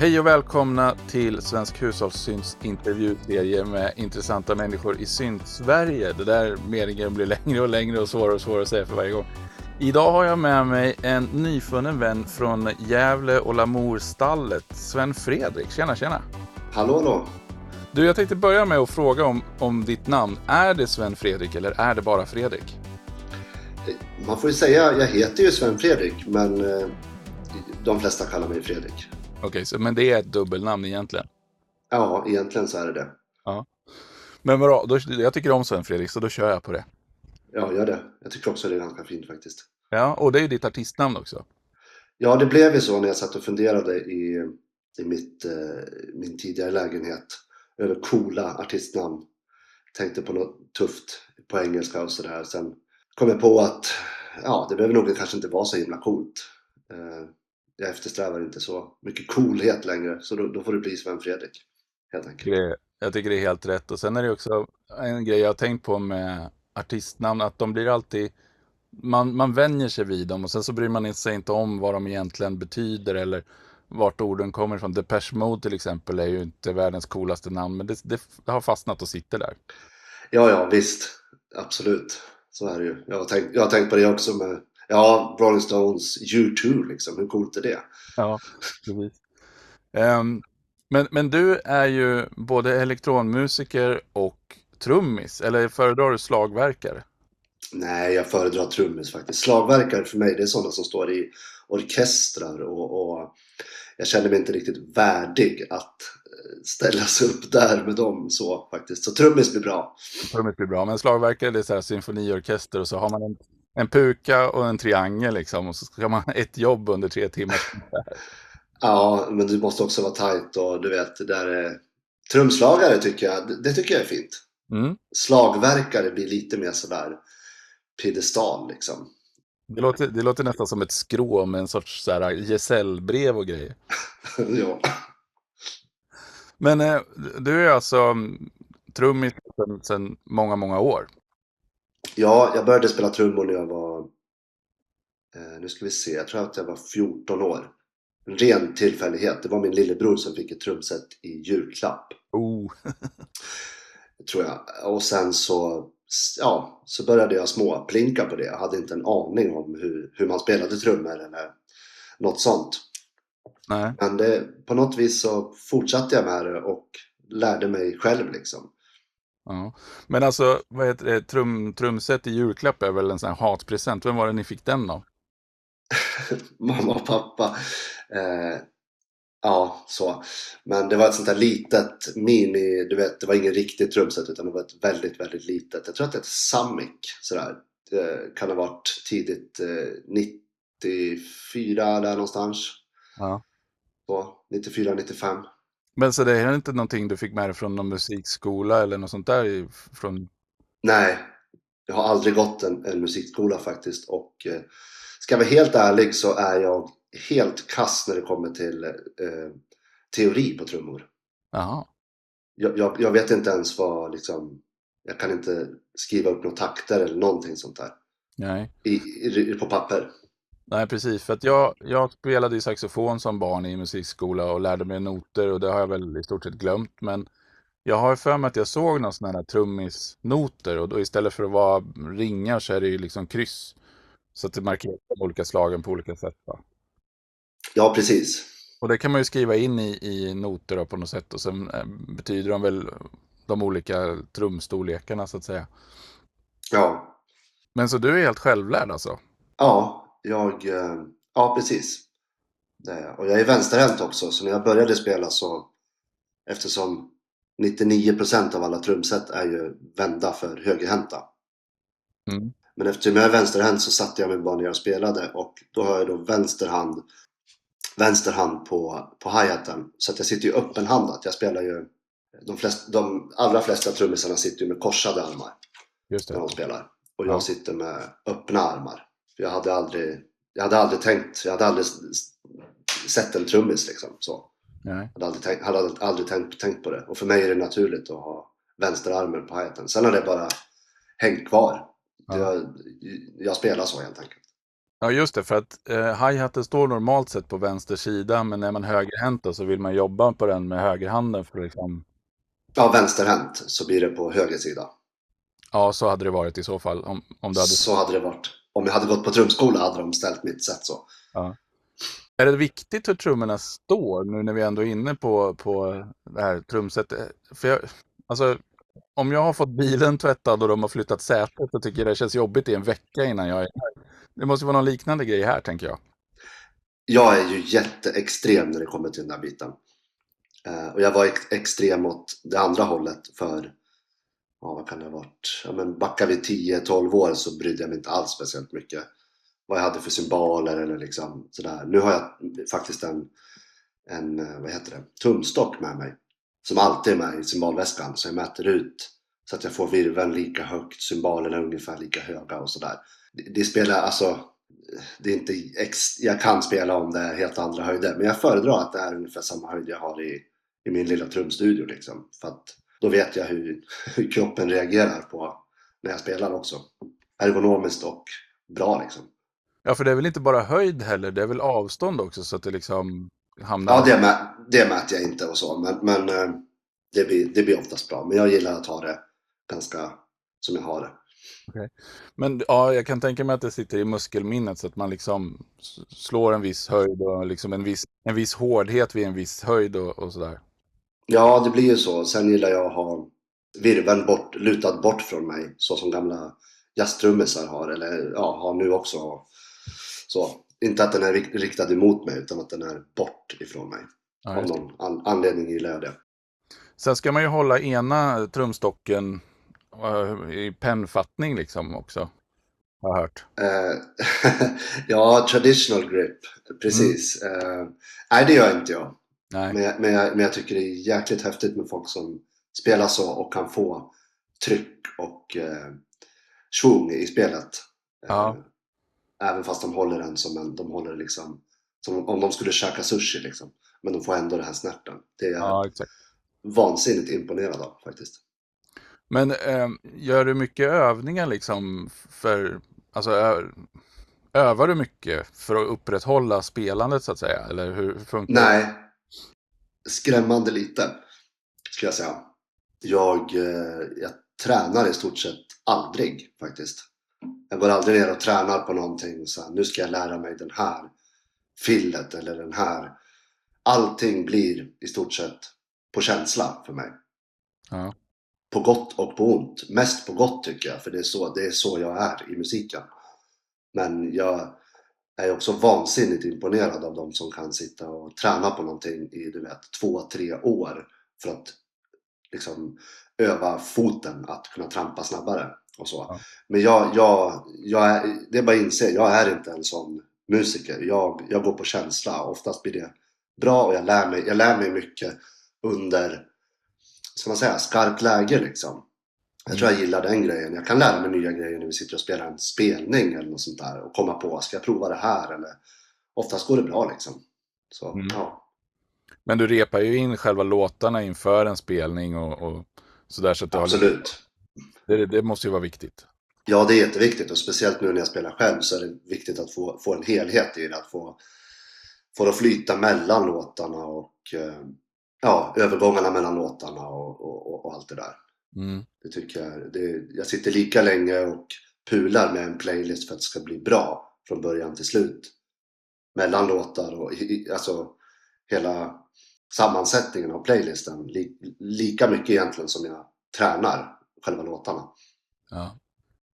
Hej och välkomna till Svensk Hushållssynts intervjuserie med intressanta människor i synt-Sverige. Det där meningen blir längre och längre och svårare och svårare att säga för varje gång. Idag har jag med mig en nyfunnen vän från Gävle och Lamour-stallet, Sven Fredrik. Tjena, tjena! Hallå då! Du, jag tänkte börja med att fråga om, om ditt namn. Är det Sven Fredrik eller är det bara Fredrik? Man får ju säga, jag heter ju Sven Fredrik, men eh, de flesta kallar mig Fredrik. Okej, okay, men det är ett dubbelnamn egentligen? Ja, egentligen så är det det. Ja. Men bra, då, jag tycker om Sven Fredrik, så då kör jag på det. Ja, gör det. Jag tycker också det är ganska fint faktiskt. Ja, och det är ju ditt artistnamn också. Ja, det blev ju så när jag satt och funderade i, i mitt, eh, min tidigare lägenhet över coola artistnamn. Tänkte på något tufft på engelska och sådär. Sen kom jag på att ja, det behöver nog kanske inte vara så himla coolt. Eh, jag eftersträvar inte så mycket coolhet längre, så då, då får det bli Sven Fredrik. Helt enkelt. Jag tycker det är helt rätt. Och sen är det också en grej jag har tänkt på med artistnamn, att de blir alltid man, man vänjer sig vid dem och sen så bryr man sig inte om vad de egentligen betyder eller vart orden kommer ifrån. Depeche Mode till exempel är ju inte världens coolaste namn, men det, det, har fastnat och sitter där. Ja, ja, visst. Absolut. Så är det ju. Jag har tänkt, jag har tänkt på det också med Ja, Rolling Stones, U2 liksom. Hur coolt är det? Ja, precis. Um, men, men du är ju både elektronmusiker och trummis, eller föredrar du slagverkare? Nej, jag föredrar trummis faktiskt. Slagverkare för mig, det är sådana som står i orkestrar och, och jag känner mig inte riktigt värdig att eh, ställa sig upp där med dem så faktiskt. Så trummis blir bra. Trummis blir bra, men slagverkare det är så här symfoniorkester och så har man en en puka och en triangel liksom och så ska man ha ett jobb under tre timmar. ja, men du måste också vara tajt och du vet, det där är... Trumslagare tycker jag, det tycker jag är fint. Mm. Slagverkare blir lite mer sådär piedestal liksom. Det låter, det låter nästan som ett skrå med en sorts gesällbrev och grejer. ja. Men eh, du är alltså trummis sedan många, många år. Ja, jag började spela trummor när jag var, eh, nu ska vi se, jag tror att jag var 14 år. En ren tillfällighet. Det var min lillebror som fick ett trumset i julklapp. Oh. tror jag. Och sen så, ja, så började jag småplinka på det. Jag hade inte en aning om hur, hur man spelade trummor eller något sånt. Nej. Men det, på något vis så fortsatte jag med det och lärde mig själv liksom. Ja. Men alltså, vad heter det, Trum, trumset i julklapp är väl en sån här hatpresent. Vem var det ni fick den av? Mamma och pappa. Eh, ja, så. Men det var ett sånt här litet mini, du vet, det var ingen riktigt trumset utan det var ett väldigt, väldigt litet. Jag tror att det hette Samic sådär. Det kan ha varit tidigt eh, 94 där någonstans. Ja. Så, 94, 95. Men så det är inte någonting du fick med dig från någon musikskola eller något sånt där? Från... Nej, jag har aldrig gått en, en musikskola faktiskt och eh, ska jag vara helt ärlig så är jag helt kass när det kommer till eh, teori på trummor. Jaha. Jag, jag, jag, vet inte ens vad liksom, jag kan inte skriva upp några takter eller någonting sånt där. Nej. I, i, på papper. Nej, precis. För att jag, jag spelade ju saxofon som barn i musikskola och lärde mig noter och det har jag väl i stort sett glömt. Men jag har för mig att jag såg några sådana här trummisnoter och då istället för att vara ringar så är det ju liksom kryss. Så att det markerar de olika slagen på olika sätt. Va? Ja, precis. Och det kan man ju skriva in i, i noter på något sätt och sen eh, betyder de väl de olika trumstorlekarna så att säga. Ja. Men så du är helt självlärd alltså? Ja, jag, eh, ja precis. Och jag är vänsterhänt också, så när jag började spela så, eftersom 99% av alla trumset är ju vända för högerhänta. Mm. Men eftersom jag är vänsterhänt så satte jag mig bara ner och spelade och då har jag då vänster hand, vänster hand på, på hi-haten. Så att jag sitter ju öppenhandat. Jag spelar ju, de, flest, de allra flesta trummisarna sitter ju med korsade armar. Just det. När de spelar. Och jag ja. sitter med öppna armar. Jag hade aldrig, jag hade aldrig tänkt, jag hade aldrig sett en trummis liksom. Så. Nej. Jag hade aldrig, tänkt, hade aldrig tänkt, tänkt på det. Och för mig är det naturligt att ha vänsterarmen på hi Sen har det bara hängt kvar. Ja. Jag, jag spelar så helt enkelt. Ja, just det, för att eh, hi-haten står normalt sett på vänster sida, men är man högerhänt så vill man jobba på den med högerhanden för att liksom... Ja, vänsterhänt så blir det på höger sida. Ja, så hade det varit i så fall. Om, om du hade... Så hade det varit. Om jag hade gått på trumskola hade de ställt mitt sätt så. Ja. Är det viktigt hur trummorna står nu när vi ändå är inne på, på det här trumsetet? För jag, alltså, om jag har fått bilen tvättad och de har flyttat sätet så tycker jag det känns jobbigt i en vecka innan jag är här. Det måste vara någon liknande grej här tänker jag. Jag är ju jätteextrem när det kommer till den här biten. Eh, och jag var ex extrem åt det andra hållet för, ja vad kan det ha varit? Ja, men backar vi 10-12 år så brydde jag mig inte alls speciellt mycket vad jag hade för symboler eller liksom sådär. Nu har jag faktiskt en, en vad heter det, tumstock med mig. Som alltid är med i symbolväskan. Så jag mäter ut så att jag får virveln lika högt, symbolerna ungefär lika höga och sådär. Det, det spelar alltså, det är inte ex, jag kan spela om det är helt andra höjder. Men jag föredrar att det är ungefär samma höjd jag har i, i min lilla trumstudio liksom. För att då vet jag hur, hur kroppen reagerar på när jag spelar också. Ergonomiskt och bra liksom. Ja, för det är väl inte bara höjd heller, det är väl avstånd också så att det liksom hamnar... Ja, det, mä det mäter jag inte och så, men, men eh, det, blir, det blir oftast bra. Men jag gillar att ha det ganska som jag har det. Okay. Men ja, jag kan tänka mig att det sitter i muskelminnet så att man liksom slår en viss höjd och liksom en viss, en viss hårdhet vid en viss höjd och, och sådär. Ja, det blir ju så. Sen gillar jag att ha virveln bort, lutad bort från mig, så som gamla jazztrummisar har, eller ja, har nu också. Så, inte att den är riktad emot mig utan att den är bort ifrån mig. Ja, Av någon an anledning gillar jag det. Sen ska man ju hålla ena trumstocken uh, i pennfattning liksom också. Har jag hört. Uh, ja, traditional grip. Precis. Mm. Uh, nej, det gör inte jag. Nej. Men, men, jag. men jag tycker det är jäkligt häftigt med folk som spelar så och kan få tryck och uh, svung i spelet. Ja. Även fast de håller den som en, de håller liksom som om de skulle käka sushi liksom. Men de får ändå den här snärten. Det är ja, exakt. vansinnigt imponerad av faktiskt. Men äh, gör du mycket övningar liksom för, alltså ö, övar du mycket för att upprätthålla spelandet så att säga? Eller hur funkar Nej, det? Skrämmande lite skulle jag säga. Jag, eh, jag tränar i stort sett aldrig faktiskt. Jag går aldrig ner och tränar på någonting så här, nu ska jag lära mig den här fillet eller den här. Allting blir i stort sett på känsla för mig. Ja. På gott och på ont. Mest på gott tycker jag, för det är så, det är så jag är i musiken. Men jag är också vansinnigt imponerad av de som kan sitta och träna på någonting i du vet, två, tre år för att liksom öva foten att kunna trampa snabbare och så. Ja. Men jag, jag, jag är, det är bara att inse, jag är inte en sån musiker. Jag, jag går på känsla. Oftast blir det bra och jag lär mig, jag lär mig mycket under, ska man säga, skarpt läge liksom. Jag tror jag gillar den grejen. Jag kan lära mig nya grejer när vi sitter och spelar en spelning eller något sånt där och komma på, ska jag prova det här? Eller, oftast går det bra liksom. Så, mm. ja. Men du repar ju in själva låtarna inför en spelning och, och sådär. Så att Absolut. Det, det, måste ju vara viktigt. Ja, det är jätteviktigt och speciellt nu när jag spelar själv så är det viktigt att få, få en helhet i det. Att få, få det att flyta mellan låtarna och eh, ja, övergångarna mellan låtarna och, och, och allt det där. Mm. Det tycker jag. Det, jag sitter lika länge och pular med en playlist för att det ska bli bra från början till slut. Mellan låtar och alltså hela sammansättningen av playlisten. Li, lika mycket egentligen som jag tränar själva låtarna. Ja.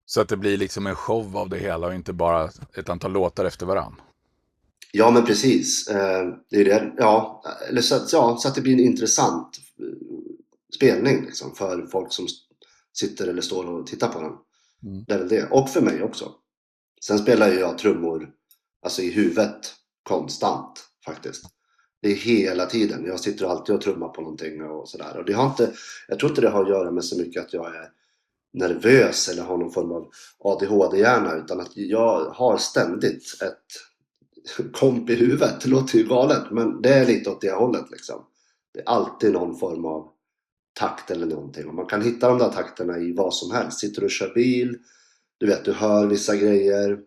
Så att det blir liksom en show av det hela och inte bara ett antal låtar efter varann. Ja, men precis. Eh, det är det. Ja, eller så, att, ja, så att det blir en intressant eh, spelning liksom, för folk som sitter eller står och tittar på den. Mm. Det är väl det. Och för mig också. Sen spelar ju jag trummor alltså i huvudet konstant faktiskt. Det är hela tiden. Jag sitter alltid och trummar på någonting och sådär. Och det har inte, jag tror inte det har att göra med så mycket att jag är nervös eller har någon form av ADHD-hjärna utan att jag har ständigt ett komp i huvudet. Det låter ju galet men det är lite åt det hållet liksom. Det är alltid någon form av takt eller någonting och man kan hitta de där takterna i vad som helst. Sitter du och kör bil, du vet du hör vissa grejer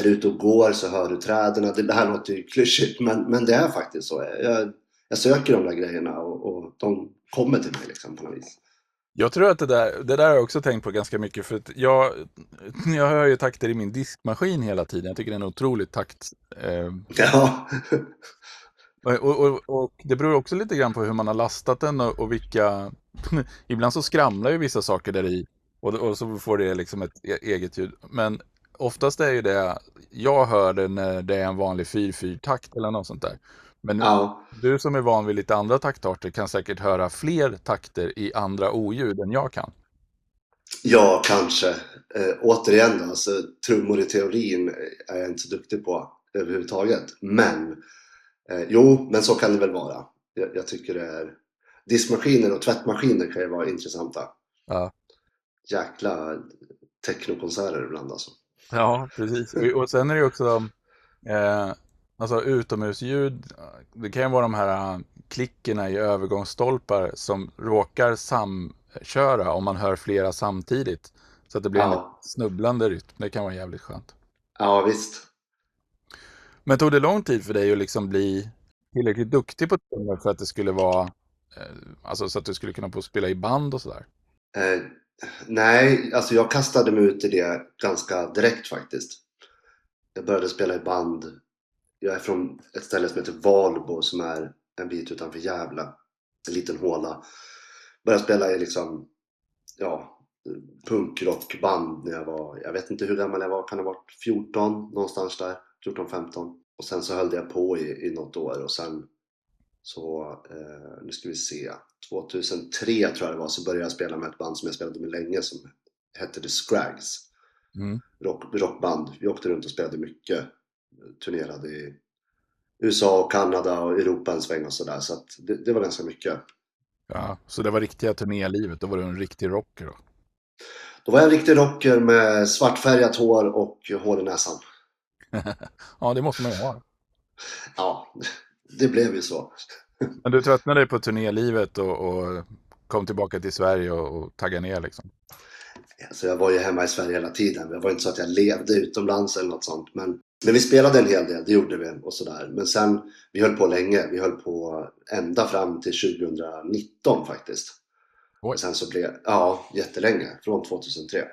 är du ute och går så hör du träden. Det, här låter ju klyschigt men, men det är faktiskt så. Jag, jag söker de där grejerna och, och de kommer till mig liksom på något vis. Jag tror att det där, det där har jag också tänkt på ganska mycket för att jag, jag hör ju takter i min diskmaskin hela tiden. Jag tycker det är en otrolig takt. Eh, Ja, och, och, och, det beror också lite grann på hur man har lastat den och, och vilka... Ibland så skramlar ju vissa saker där i och, och så får det liksom ett e- eget ljud. Men oftast är ju det, jag hör det när det är en vanlig 4-4-takt eller något sånt där. Men ja. du som är van vid lite andra taktarter kan säkert höra fler takter i andra oljud än jag kan. Ja, kanske. Eh, återigen alltså, trummor i teorin är jag inte så duktig på överhuvudtaget. Men eh, jo, men så kan det väl vara. Jag, jag tycker det är... Diskmaskiner och tvättmaskiner kan ju vara intressanta. Ja. Jäkla technokonserter ibland alltså. Ja, precis. Och, och sen är det ju också eh, alltså utomhusljud. Det kan ju vara de här eh, klickerna i övergångsstolpar som råkar samköra om man hör flera samtidigt. Så att det blir en Ja. snubblande rytm. Det kan vara jävligt skönt. Ja, visst. Men tog det lång tid för dig att liksom bli tillräckligt duktig på trummor för att det skulle vara, eh, alltså så att du skulle kunna få spela i band och sådär? Eh, nej, alltså jag kastade mig ut i det ganska direkt faktiskt. Jag började spela i band. Jag är från ett ställe som heter Valbo som är en bit utanför Gävle. En liten håla. Började spela i liksom, ja, punkrockband när jag var, jag vet inte hur gammal jag var, kan ha varit 14 någonstans där? 14-15. Och sen så höll jag på i, i något år och sen så, eh, nu ska vi se, 2003 tror jag det var så började jag spela med ett band som jag spelade med länge som hette The Scrags. Mm. Rock, rockband. Vi åkte runt och spelade mycket. Turnerade i USA och Kanada och Europa en sväng och sådär. Så att det, det var ganska mycket. Ja, så det var riktiga turnélivet, då var du en riktig rocker då? Då var jag en riktig rocker med svartfärgat hår och hår i näsan. Ja, det måste man ju ha. Ja, det blev ju så. Men du tröttnade på turnélivet och, och kom tillbaka till Sverige och, och taggade ner liksom? Alltså jag var ju hemma i Sverige hela tiden. Det var inte så att jag levde utomlands eller något sånt. Men, men vi spelade en hel del, det gjorde vi och sådär. Men sen, vi höll på länge. Vi höll på ända fram till 2019 faktiskt. Oj. Och sen så blev, ja, jättelänge. Från 2003.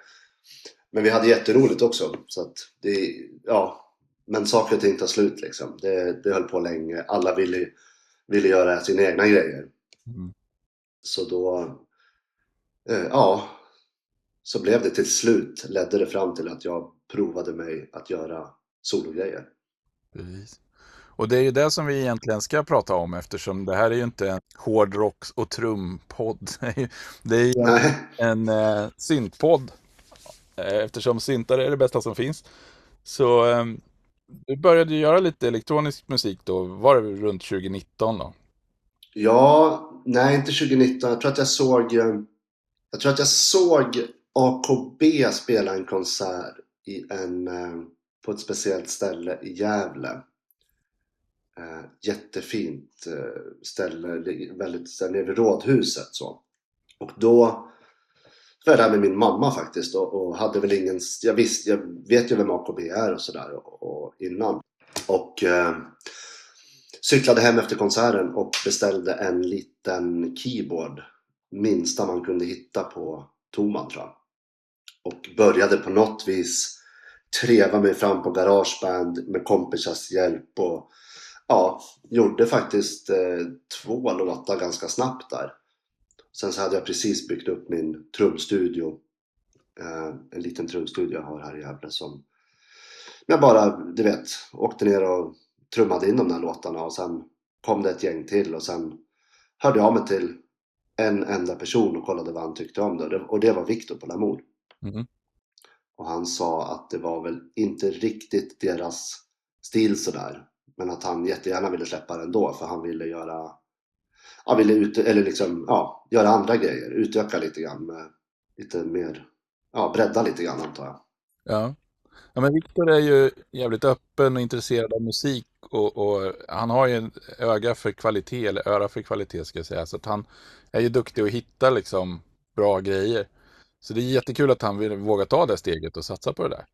Men vi hade jätteroligt också. Så att det, ja. Men saker och ting tar slut liksom. Det, det höll på länge. Alla ville, ville göra sina egna grejer. Mm. Så då, eh, ja, så blev det till slut, ledde det fram till att jag provade mig att göra sologrejer. Precis. Och det är ju det som vi egentligen ska prata om eftersom det här är ju inte en hårdrocks och trumpodd. Det är ju- Nej, en eh, syntpodd. Eh, Eftersom syntar är det bästa som finns. Så eh, du började ju göra lite elektronisk musik då. Var det runt 2019 då? ja, nej inte 2019. Jag tror att jag såg, eh, jag tror att jag såg AKB spela en konsert i en, eh, på ett speciellt ställe i Gävle. Eh, jättefint ställe, väldigt nere vid Rådhuset så. Och då var jag där med min mamma faktiskt och, och hade väl ingen, jag visste, jag vet ju vem AKB är och sådär och, och innan. Och eh, cyklade hem efter konserten och beställde en liten keyboard. Minsta man kunde hitta på Toman tror jag. Och började på något vis treva mig fram på Garageband med kompisars hjälp och ja, gjorde faktiskt eh, två låtar ganska snabbt där. Sen så hade jag precis byggt upp min trumstudio. Eh, en liten trumstudio jag har här i Gävle som jag bara, du vet, åkte ner och trummade in de där låtarna och sen kom det ett gäng till och sen hörde jag av mig till en enda person och kollade vad han tyckte om det och det var Viktor på Lamour. Mhm. Och han sa att det var väl inte riktigt deras stil sådär. Men att han jättegärna ville släppa den ändå för han ville göra Ja, ville ut, eller liksom, ja, göra andra grejer. Utöka lite grann med lite mer, ja, bredda lite grann antar jag. Ja. Ja, men Viktor är ju jävligt öppen och intresserad av musik och, och han har ju en öga för kvalitet, eller öra för kvalitet ska jag säga. Så att han är ju duktig att hitta liksom bra grejer. Så det är jättekul att han vill våga ta det steget och satsa på det där.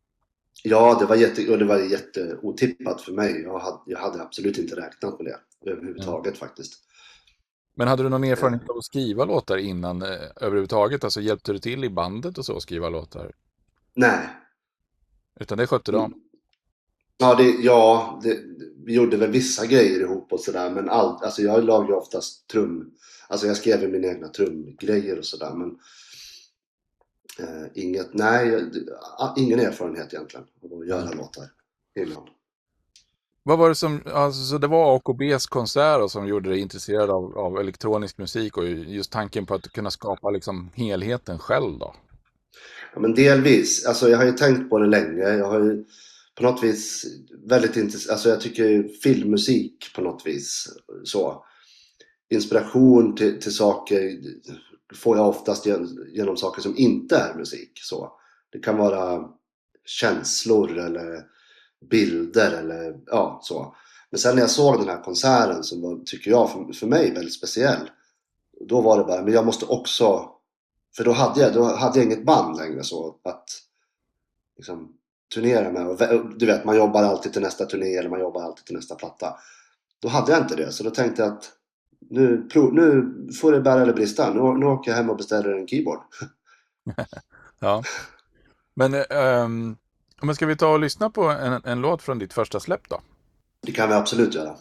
Ja, det var, jätte, och det var jätteotippat för mig. Jag hade, jag hade absolut inte räknat med det överhuvudtaget faktiskt. Men hade du någon erfarenhet av att skriva låtar innan eh, överhuvudtaget? Alltså hjälpte du till i bandet och så att skriva låtar? Nej. Utan det skötte de? Ja, det, ja det, vi gjorde väl vissa grejer ihop och sådär. Men allt, alltså jag lagade oftast trum. Alltså jag skrev ju mina egna trumgrejer och sådär. Men eh, inget, nej, ingen erfarenhet egentligen av att göra mm. låtar innan. Vad var det som, alltså så det var AKBs konserter som gjorde dig intresserad av, av, elektronisk musik och just tanken på att kunna skapa liksom helheten själv då? Ja men delvis, alltså jag har ju tänkt på det länge. Jag har ju på något vis väldigt intresserad, alltså jag tycker filmmusik på något vis så. Inspiration till, till saker får jag oftast genom saker som inte är musik. Så. Det kan vara känslor eller bilder eller ja, så. Men sen när jag såg den här konserten som var, tycker jag, för, för mig väldigt speciell. Då var det bara, men jag måste också... För då hade jag, då hade jag inget band längre så att liksom, turnera med. Och, du vet, man jobbar alltid till nästa turné eller man jobbar alltid till nästa platta. Då hade jag inte det, så då tänkte jag att nu, prov, nu får det bära eller brista. Nu, nu åker jag hem och beställer en keyboard. ja. Men um, men ska vi ta och lyssna på en, en låt från ditt första släpp då? Det kan vi absolut göra.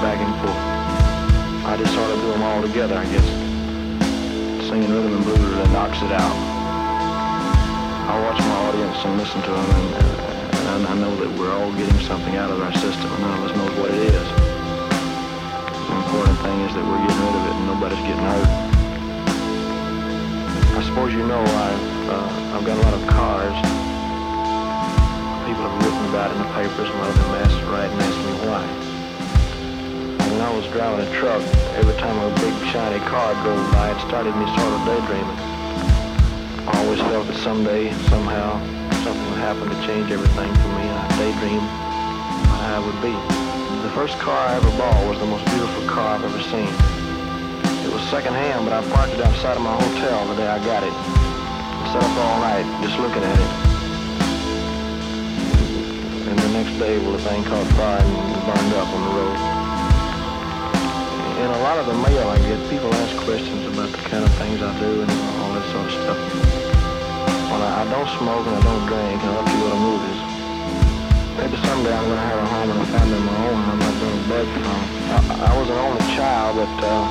back and forth. I just sort of do them all together, I guess. Singing rhythm and blues and knocks it out. I watch my audience and listen to them, and, and I know that we're all getting something out of our system, and none of us knows what it is. The important thing is that we're getting rid of it and nobody's getting hurt. I suppose you know I've, uh, I've got a lot of cars. People have written about it in the papers and a lot of them right and asked me why. I was driving a truck. Every time a big shiny car drove by, it started me sort of daydreaming. I always felt that someday, somehow, something would happen to change everything for me, and I daydreamed how it would be. The first car I ever bought was the most beautiful car I've ever seen. It was secondhand, but I parked it outside of my hotel the day I got it. I sat up all night just looking at it and the next day, well, the thing caught fire and burned up on the road in a lot of the mail I get, people ask questions about the kind of things I do and all that sort of stuff. Well, I, I don't smoke and I don't drink and I don't go to movies. Maybe someday I'm going to have a home and a family of my own and I'm not going to beg for home. I, I was an only child, but uh,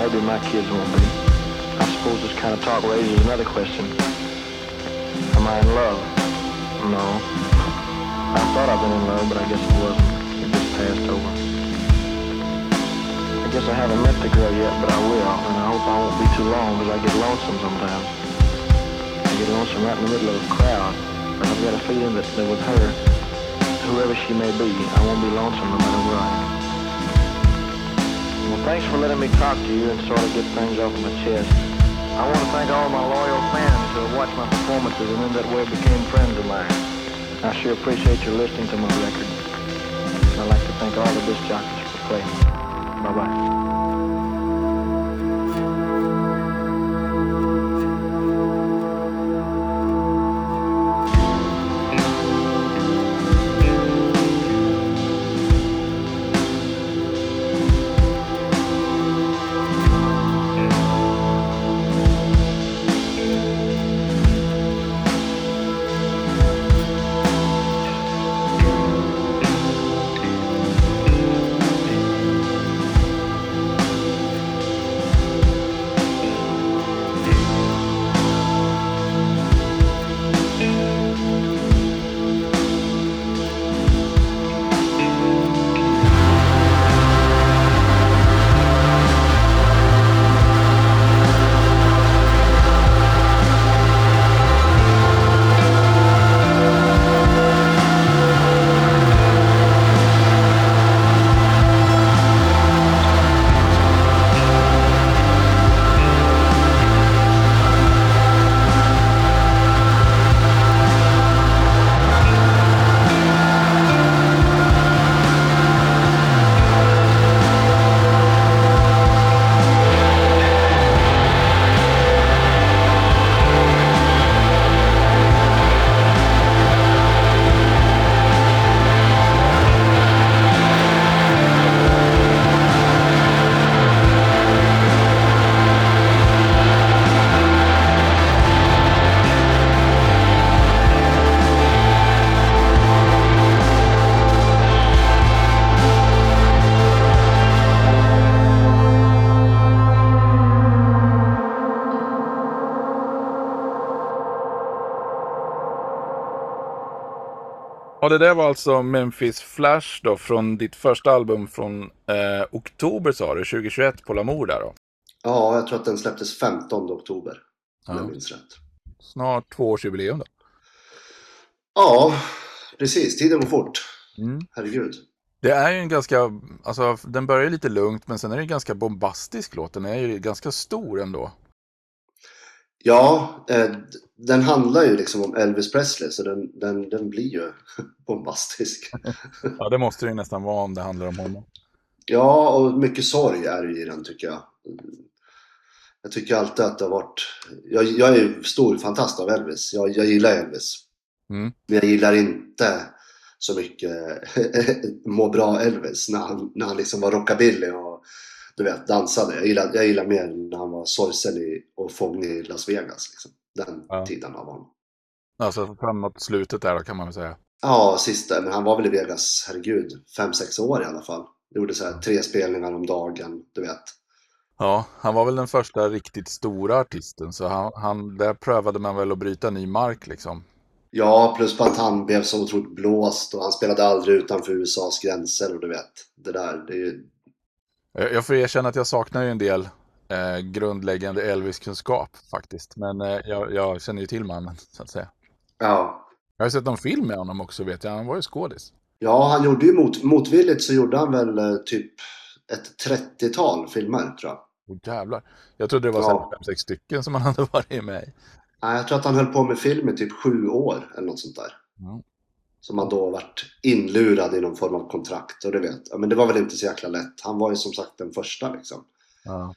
maybe my kids won't be. I suppose this kind of talk raises another question. Am I in love? No. I thought I've been in love, but I guess it wasn't. It just passed over. I guess I haven't met the girl yet, but I will. And I hope I won't be too long because I get lonesome sometimes. I get lonesome right in the middle of a crowd. And I've got a feeling that, that with her, whoever she may be, I won't be lonesome no matter where I am. Well, thanks for letting me talk to you and sort of get things off my chest. I want to thank all my loyal fans who have watched my performances and in that way became friends of mine. I sure appreciate your listening to my record. I'd like to thank all the disc jockeys for playing. 拜拜。Det där var alltså Memphis Flash då från ditt första album från eh, oktober sa du, 2021 på Lamour där då. Ja, jag tror att den släpptes 15 oktober. Om Ja. jag minns rätt. Snart tvåårsjubileum då. Ja, precis. Tiden går fort. Mm. Herregud. Det är ju en ganska, alltså den börjar lite lugnt men sen är det en ganska bombastisk låt. Den är ju ganska stor ändå. Ja, eh, den handlar ju liksom om Elvis Presley så den, den, den blir ju bombastisk. Ja, det måste det ju nästan vara om det handlar om honom. Ja, och mycket sorg är det i den tycker jag. Jag tycker alltid att det har varit... Jag, jag är ju stor fantast av Elvis. Jag, jag gillar Elvis. Mm. Men jag gillar inte så mycket må bra Elvis när han, när han liksom var rockabilly och du vet, dansade. Jag gillar, jag gillar mer när han var sorgsen och fångig i Las Vegas. Liksom. Den Ja. tiden av honom. Alltså framåt slutet där då kan man väl säga. Ja, sista, men han var väl i Vegas, herregud, fem sex år i alla fall. Gjorde så här tre spelningar om dagen, du vet. Ja, han var väl den första riktigt stora artisten så han, han, där prövade man väl att bryta ny mark liksom. Ja, plus på att han blev så otroligt blåst och han spelade aldrig utanför USAs gränser och du vet, det där, det är ju... Jag får erkänna att jag saknar ju en del eh, grundläggande Elvis-kunskap faktiskt. Men eh, jag, jag känner ju till mannen så att säga. Ja. Jag har sett någon film med honom också vet jag. Han var ju skådis. Ja, han gjorde ju mot, motvilligt så gjorde han väl eh, typ ett 30-tal filmer tror jag. Åh jävlar. Jag trodde det var Ja. så här fem, sex stycken som han hade varit med i. Nej, jag tror att han höll på med film i typ sju år eller något sånt där. Mm. Som han då varit inlurad i någon form av kontrakt och du vet. Ja, men det var väl inte så jäkla lätt. Han var ju som sagt den första liksom. Ja.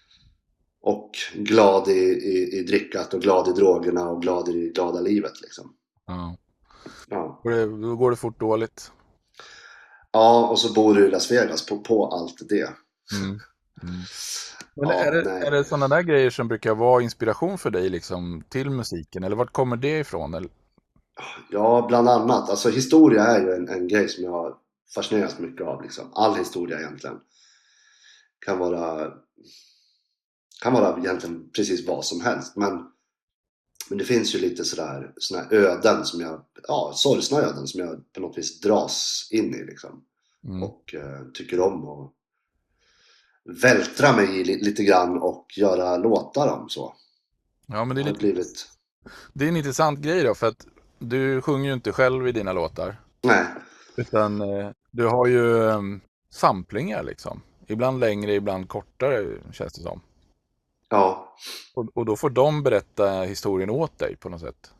Och glad i, i, i drickat och glad i drogerna och glad i det glada livet liksom. Ja. Ja. Det, då går det fort dåligt. ja, och så bor du i Las Vegas på, på allt det. Mm. Mm. Men Ja, är, det, är det sådana där grejer som brukar vara inspiration för dig liksom, till musiken? Eller vart kommer det ifrån? Eller? Ja, bland annat. Alltså historia är ju en, en grej som jag har fascinerats mycket av. Liksom. All historia egentligen. Kan vara, kan vara egentligen precis vad som helst. Men, men det finns ju lite sådär såna här öden som jag, ja, sorgsna öden som jag på något vis dras in i liksom. Mm. Och eh, tycker om att vältra mig i li, lite grann och göra låtar om så. Ja, men det är, lite, blivit, det är en intressant grej då, för att du sjunger ju inte själv i dina låtar. nej, Utan eh, du har ju um, samplingar liksom. Ibland längre, ibland kortare känns det som. Ja. Och, och då får de berätta historien åt dig på något sätt.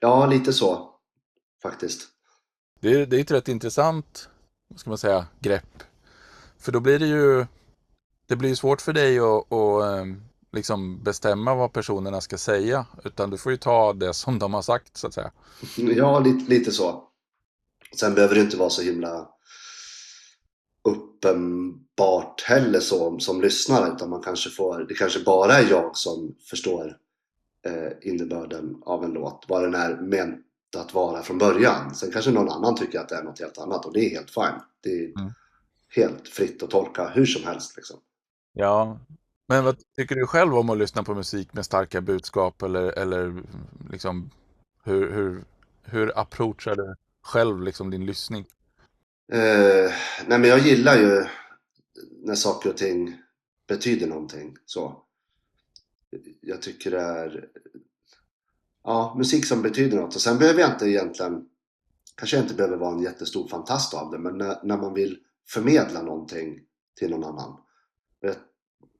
Ja, lite så. Faktiskt. Det är, det är ett rätt intressant, vad ska man säga, grepp. För då blir det ju, det blir svårt för dig att, att ehm, liksom bestämma vad personerna ska säga. Utan du får ju ta det som de har sagt så att säga. Ja, lite, lite så. Sen behöver det inte vara så himla uppenbart heller så som lyssnare utan man kanske får, det kanske bara är jag som förstår eh, innebörden av en låt, vad den är ment att vara från början. Sen kanske någon annan tycker att det är något helt annat och det är helt fine. Det är Mm. helt fritt att tolka hur som helst liksom. Ja, men vad tycker du själv om att lyssna på musik med starka budskap eller, eller liksom hur, hur, hur approachar du själv liksom din lyssning? Eh, nej men jag gillar ju när saker och ting betyder någonting. Så. Jag tycker det är ja, musik som betyder något. Och sen behöver jag inte egentligen, kanske jag inte behöver vara en jättestor fantast av det, men när, när man vill förmedla någonting till någon annan. Jag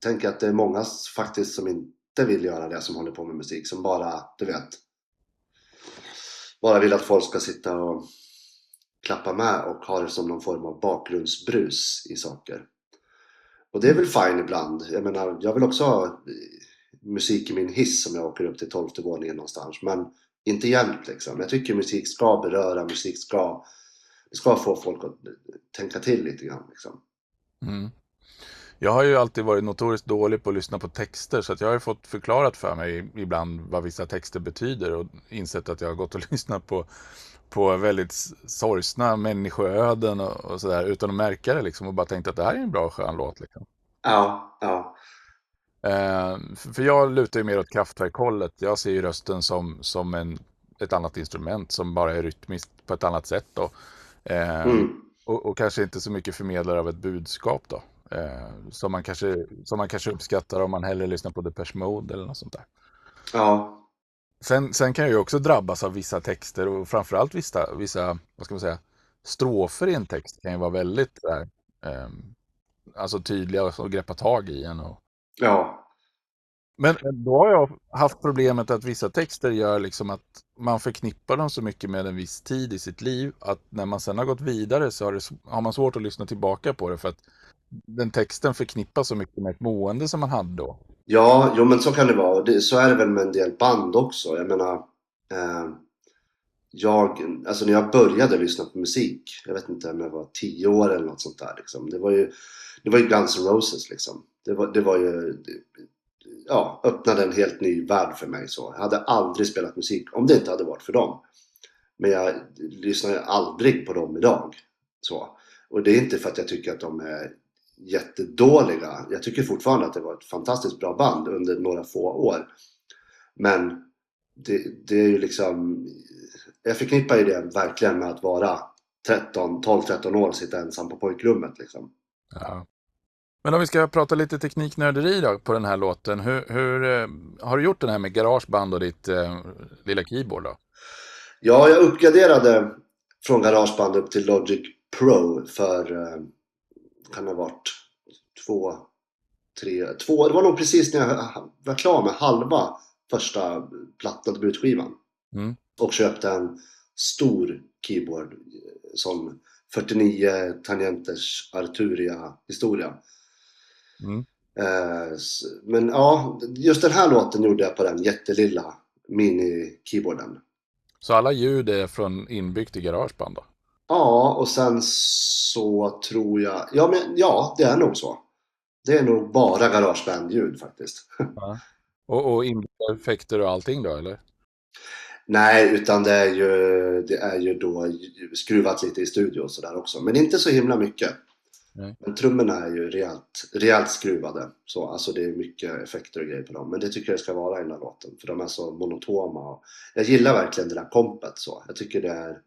tänker att det är många faktiskt som inte vill göra det som håller på med musik, som bara, du vet, bara vill att folk ska sitta och klappa med och ha det som någon form av bakgrundsbrus i saker. Och det är väl fine ibland. Jag menar, jag vill också ha eh, musik i min hiss om jag åker upp till tolfte våningen någonstans. Men inte jämt liksom. Jag tycker musik ska beröra, musik ska, ska få folk att eh, tänka till lite grann liksom. Mm. Jag har ju alltid varit notoriskt dålig på att lyssna på texter så att jag har ju fått förklarat för mig ibland vad vissa texter betyder och insett att jag har gått och lyssnat på, på väldigt sorgsna människoöden och, och sådär utan att märka det liksom och bara tänkt att det här är en bra skön låt liksom. Ja, ja. Eh, för jag lutar ju mer åt kraftverkhållet. Jag ser ju rösten som, som en, ett annat instrument som bara är rytmiskt på ett annat sätt. Och Eh, Mm. och, och kanske inte så mycket förmedlare av ett budskap då. Eh, som, man kanske, som man kanske uppskattar om man hellre lyssnar på Depeche Mode eller något sånt där. Ja, Sen, sen kan jag ju också drabbas av vissa texter och framförallt vissa, vissa vad ska man säga, strofer i en text kan ju vara väldigt där, eh, alltså tydliga och greppa tag i en. Och... ja, Men då har jag haft problemet att vissa texter gör liksom att man förknippar dem så mycket med en viss tid i sitt liv att när man sen har gått vidare så har, det, har man svårt att lyssna tillbaka på det för att den texten förknippas så mycket med ett mående som man hade då ja, jo men så kan det vara. Det, så är det väl med en del band också. Jag menar, eh, jag, alltså när jag började lyssna på musik, jag vet inte om jag var tio år eller något sånt där liksom. Det var ju, det var ju Guns N' Roses liksom. Det var, det var ju, ja, öppnade en helt ny värld för mig så. Jag hade aldrig spelat musik om det inte hade varit för dem. Men jag lyssnar ju aldrig på dem idag. Så. Och det är inte för att jag tycker att de är jättedåliga. Jag tycker fortfarande att det var ett fantastiskt bra band under några få år. Men det, det är ju liksom... Jag förknippar ju det verkligen med att vara 13, 12-13 år och sitta ensam på pojkrummet liksom. Ja. Men om vi ska prata lite tekniknörderi då på den här låten. Hur, hur eh, har du gjort den här med garageband och ditt eh, lilla keyboard då? Ja, jag uppgraderade från Garageband upp till Logic Pro för, eh, kan ha varit, två, tre, två, det var nog precis när jag var klar med halva första plattan, debutskivan. Mm. Och köpte en stor keyboard eh, som 49 tangenters Arturia historia. Mm. Eh, Men ja, just den här låten gjorde jag på den jättelilla mini-keyboarden. Så alla ljud är från inbyggt i garageband då? Ja, och sen så tror jag... Ja, men, ja det är nog så. Det är nog bara garageband-ljud faktiskt. Och, och inbyggda effekter och allting då eller? Nej, utan det är ju, det är ju då skruvat lite i studio och sådär också. Men inte så himla mycket. Nej. Men trummorna är ju rejält, rejält skruvade. Så, alltså det är mycket effekter och grejer på dem. Men det tycker jag ska vara i den här låten. För de är så monotoma. Och jag gillar verkligen det där kompet så. Jag tycker det är...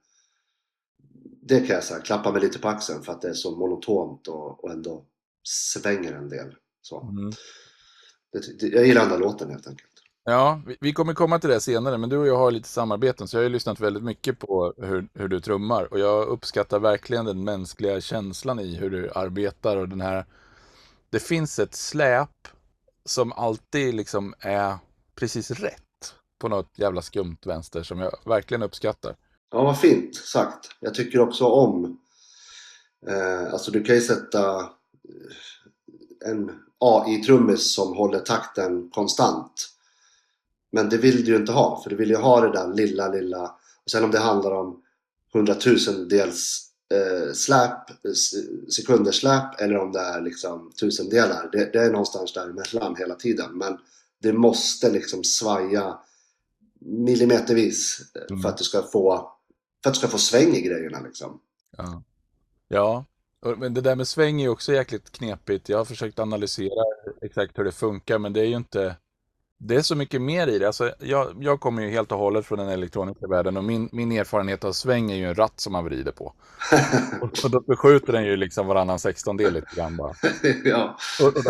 Det kan jag säga, klappa mig lite på axeln för att det är så monotont och, och ändå svänger en del. Så. Mm. Det, det, jag gillar den där låten helt enkelt. Ja, vi, vi kommer komma till det senare, men du och jag har lite samarbeten, så jag har lyssnat väldigt mycket på hur, hur du trummar. Och jag uppskattar verkligen den mänskliga känslan i hur du arbetar och den här... Det finns ett släp som alltid liksom är precis rätt på något jävla skumt vänster som jag verkligen uppskattar. Ja, vad fint sagt. Jag tycker också om... Eh, alltså du kan ju sätta eh, en AI-trummis som håller takten konstant. Men det vill du ju inte ha, för du vill ju ha det där lilla, lilla... Och sen om det handlar om hundratusendels eh, släp, s- sekunder släp eller om det är liksom tusendelar. Det, det är någonstans däremellan hela tiden. Men det måste liksom svaja millimetervis Mm. för att du ska få för att du ska få sväng i grejerna liksom. Ja, ja. men det där med sväng är ju också jäkligt knepigt. Jag har försökt analysera exakt hur det funkar, men det är ju inte... Det är så mycket mer i det. Alltså, jag, jag kommer ju helt och hållet från den elektroniska världen och min, min erfarenhet av sväng är ju en ratt som man vrider på. Och, och då förskjuter den ju liksom varannan sextondel lite grann bara. ja. Och, och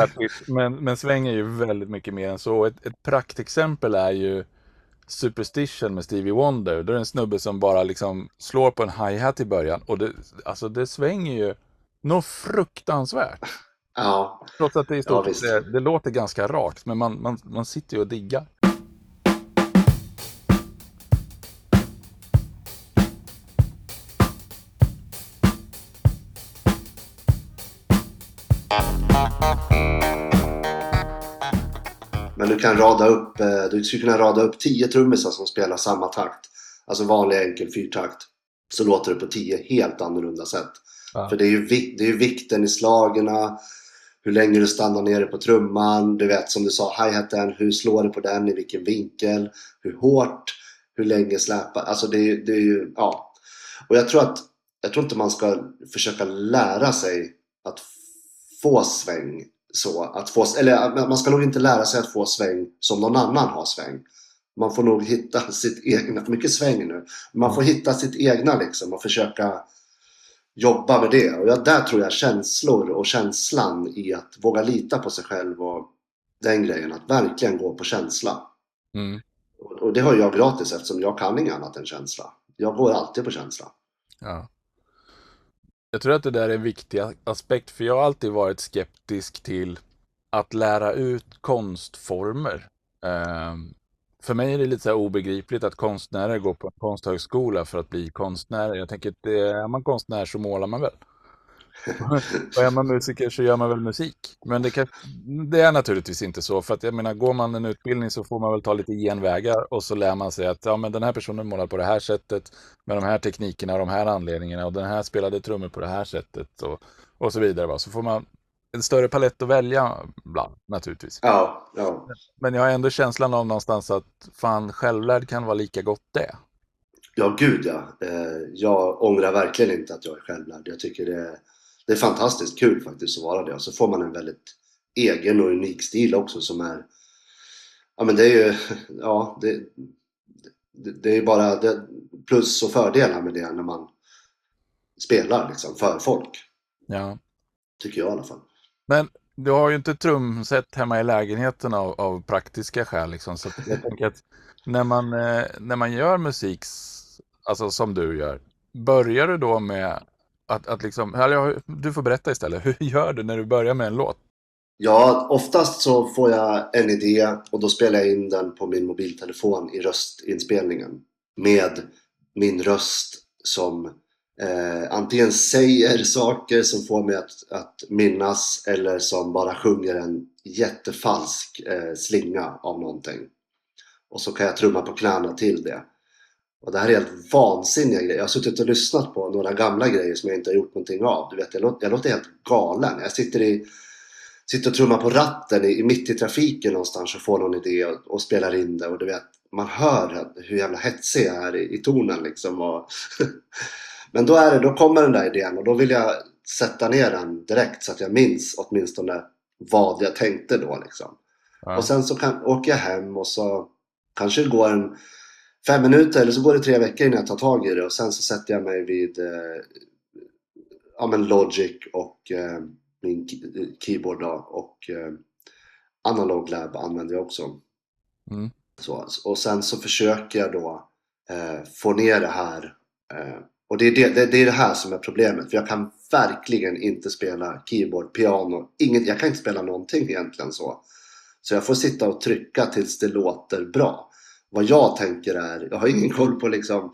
men, men sväng är ju väldigt mycket mer än så. Ett, ett praktexempel är ju Superstition med Stevie Wonder. Då är det en snubbe som bara liksom slår på en hi-hat i början. Och det, alltså det svänger ju något fruktansvärt. ja, Trots att det i Ja, stort visst. det, det låter ganska rakt. Men man, man, man sitter ju och diggar. Kan rada upp, eh, du skulle kunna rada upp 10 trummisar som spelar samma takt. Alltså vanlig enkel fyrtakt. Så låter det på 10 helt annorlunda sätt. Ja. För det är, ju, det är ju vikten i slagerna, hur länge du stannar nere på trumman, du vet som du sa, hi-haten, hur slår du på den, i vilken vinkel, hur hårt, hur länge släpar, alltså det det är ju, ja. Och jag tror att, jag tror inte man ska försöka lära sig att få sväng så, att få, eller man ska nog inte lära sig att få sväng som någon annan har sväng. Man får nog hitta sitt egna, mycket sväng nu, man får hitta sitt egna liksom och försöka jobba med det. Och jag, där tror jag känslor och känslan i att våga lita på sig själv och den grejen, att verkligen gå på känsla. Mm. Och, och det har jag gratis eftersom jag kan inget annat än känsla. Jag går alltid på känsla. Ja. Jag tror att det där är en viktig aspekt, för jag har alltid varit skeptisk till att lära ut konstformer. Ehm, för mig är det lite så obegripligt att konstnärer går på en konsthögskola för att bli konstnärer. Jag tänker att är man konstnär så målar man väl. och är man musiker så gör man väl musik. Men det, kan, det, är naturligtvis inte så. För att jag menar, går man en utbildning så får man väl ta lite genvägar och så lär man sig att ja, men den här personen målar på det här sättet med de här teknikerna och de här anledningarna och den här spelade trummor på det här sättet och, och så vidare. Va? Så får man en större palett att välja bland naturligtvis. Ja, ja. Men jag har ändå känslan av någonstans att fan självlärd kan vara lika gott det. Ja, gud ja. Eh, jag ångrar verkligen inte att jag är självlärd. Jag tycker det det är fantastiskt kul faktiskt att vara det. Och så får man en väldigt egen och unik stil också som är... Ja men det är ju... Ja, det, det, det är bara det, plus och fördelar med det när man spelar liksom för folk. Ja. Tycker jag i alla fall. Men du har ju inte trumset hemma i lägenheten av, av praktiska skäl. Liksom. Så jag tänker att när man, eh, när man gör musik, alltså som du gör, börjar du då med att, att liksom, du får berätta istället, hur gör du när du börjar med en låt? Ja, oftast så får jag en idé och då spelar jag in den på min mobiltelefon i röstinspelningen med min röst som eh, antingen säger saker som får mig att, att minnas eller som bara sjunger en jättefalsk eh, slinga av någonting. Och så kan jag trumma på knäna till det. Och det här är helt vansinniga grejer. Jag har suttit och lyssnat på några gamla grejer som jag inte har gjort någonting av. Du vet, jag låter, jag låter helt galen. Jag sitter, i, sitter och trummar på ratten i, mitt i trafiken någonstans och får någon idé och, och spelar in det. Och du vet, man hör hur jävla hetsig jag är i, i tonen liksom. Och Men då, är det, då kommer den där idén och då vill jag sätta ner den direkt så att jag minns åtminstone vad jag tänkte då liksom. Ja. Och sen så kan, åker jag hem och så kanske det går en fem minuter eller så går det tre veckor innan jag tar tag i det och sen så sätter jag mig vid eh, ja, men Logic och eh, min keyboard då, och eh, Analog Lab använder jag också. Mm. Så, och sen så försöker jag då eh, få ner det här eh, och det är det, det, det är det, här som är problemet. För jag kan verkligen inte spela keyboard, piano, inget, jag kan inte spela någonting egentligen så. Så jag får sitta och trycka tills det låter bra. Vad jag tänker är, jag har ingen koll på liksom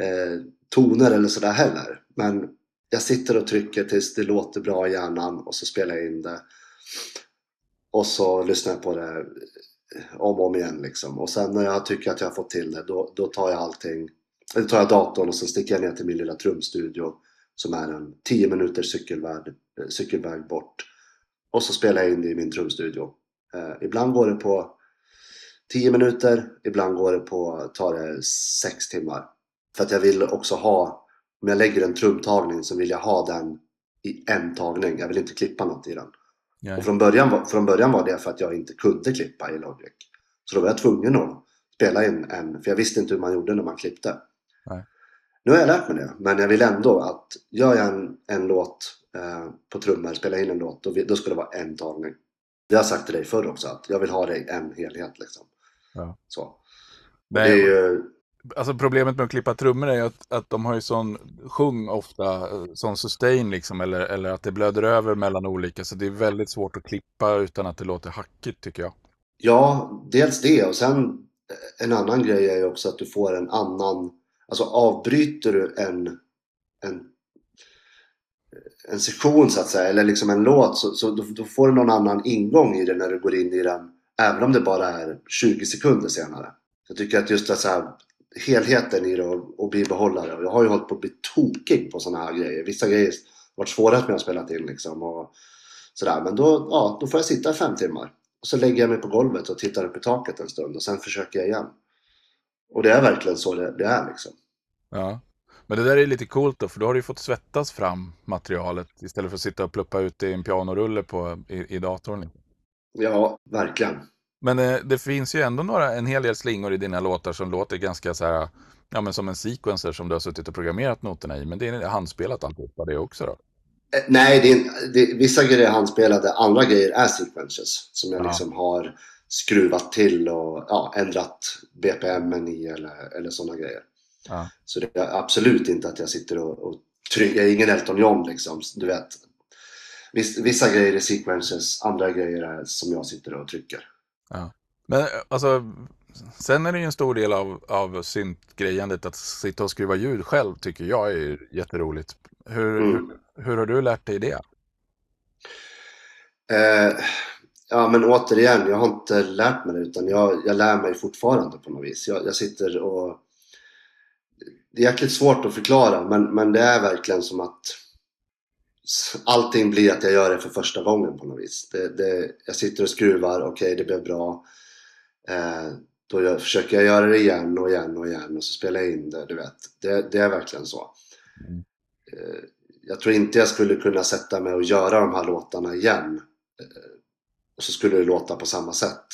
eh, toner eller sådär heller. Men jag sitter och trycker tills det låter bra i hjärnan och så spelar jag in det. Och så lyssnar jag på det om och om igen liksom. Och sen när jag tycker att jag har fått till det, då, då tar jag allting Då tar jag datorn och så sticker jag ner till min lilla trumstudio som är en 10 minuters cykelväg, cykelväg bort. Och så spelar jag in det i min trumstudio. Eh, ibland går det på 10 minuter, ibland går det på, tar det 6 timmar. För att jag vill också ha, om jag lägger en trumtagning så vill jag ha den i en tagning. Jag vill inte klippa något i den. Nej. Och från början, från början var det för att jag inte kunde klippa i Logic. Så då var jag tvungen att spela in en, för jag visste inte hur man gjorde när man klippte. Nej. Nu har jag lärt mig det, men jag vill ändå att gör jag en, en låt eh, på trummor, spelar in en låt, då, då ska det vara en tagning. Det har jag sagt till dig förr också, att jag vill ha det i en helhet liksom. Ja. Så. Nej, det är ju... Alltså problemet med att klippa trummor är ju att, att de har ju sån sjung ofta, sån sustain liksom, eller, eller att det blöder över mellan olika, så det är väldigt svårt att klippa utan att det låter hackigt tycker jag. Ja, dels det och sen en annan grej är ju också att du får en annan Alltså avbryter du en, en, en sektion så att säga, eller liksom en låt, så, så då, då, får du någon annan ingång i det när du går in i den. Även om det bara är 20 sekunder senare. Jag tycker att just det så här, helheten i det och, och bibehålla det. Och jag har ju hållit på att bli tokig på sådana här grejer. Vissa grejer har varit svåra att jag har spelat in liksom. Och sådär. Men då, ja, då får jag sitta i fem timmar. Och så lägger jag mig på golvet och tittar upp i taket en stund och sen försöker jag igen. Och det är verkligen så det, det är liksom. Ja. Men det där är lite coolt då, för då har du fått svettas fram materialet istället för att sitta och pluppa ut det i en pianorulle på, i, i datorn. Ja, verkligen. Men eh, det finns ju ändå några, en hel del slingor i dina låtar som låter ganska så här, ja men som en sequencer som du har suttit och programmerat noterna i. Men det är handspelat alltihopa det också då? Eh, Nej, det är, det, vissa grejer är handspelade, andra grejer är sequences som jag Ja. liksom har skruvat till och ja, ändrat BPM i eller, eller sådana grejer. Ja. Så det är absolut inte att jag sitter och, och trycker, jag är ingen Elton John liksom, du vet. Viss, vissa grejer är sequences, andra grejer är som jag sitter och trycker. Men eh, alltså, sen är det ju en stor del av, av syntgrejandet att sitta och skruva ljud själv tycker jag är jätteroligt. Hur, Mm. hur, hur har du lärt dig det? Eh, ja men återigen, jag har inte lärt mig det utan jag, jag lär mig fortfarande på något vis. Jag, jag sitter och... Det är jäkligt svårt att förklara men, men det är verkligen som att allting blir att jag gör det för första gången på något vis. Det, det, jag sitter och skruvar, okej det blev bra. Eh, då jag, försöker jag göra det igen och igen och igen och så spelar jag in det, du vet. Det, det är verkligen så. Mm. Eh, jag tror inte jag skulle kunna sätta mig och göra de här låtarna igen. Eh, och så skulle det låta på samma sätt.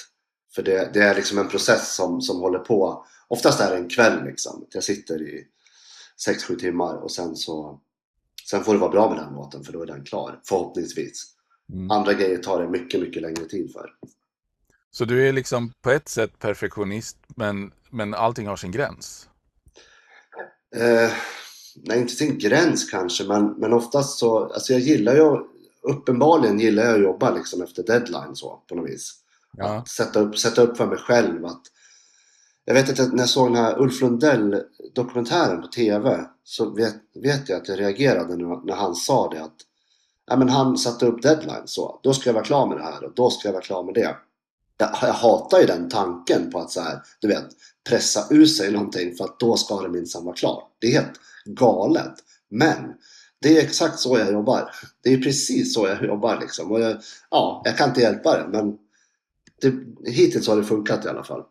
För det, det är liksom en process som, som håller på. Oftast är det en kväll liksom. Jag sitter i 6-7 timmar och sen så Sen får det vara bra med den låten för då är den klar. Förhoppningsvis. Mm. Andra grejer tar det mycket, mycket längre tid för. Så du är liksom på ett sätt perfektionist men, men allting har sin gräns? Eh, nej, inte en gräns kanske, men, men oftast så, alltså jag gillar ju, uppenbarligen gillar jag att jobba liksom efter deadline så, på något vis. Ja. Att sätta upp, sätta upp för mig själv att, jag vet att när jag såg den här Ulf Lundell dokumentären på TV så vet, vet jag att jag reagerade när, när han sa det att ja, men han satte upp deadline så, då ska jag vara klar med det här och då ska jag vara klar med det. Jag, jag hatar ju den tanken på att så här, du vet, pressa ur sig någonting för att då ska det minsann vara klart. Det är helt galet. Men det är exakt så jag jobbar. Det är precis så jag jobbar liksom. Och jag, ja, jag kan inte hjälpa det men det, hittills har det funkat i alla fall.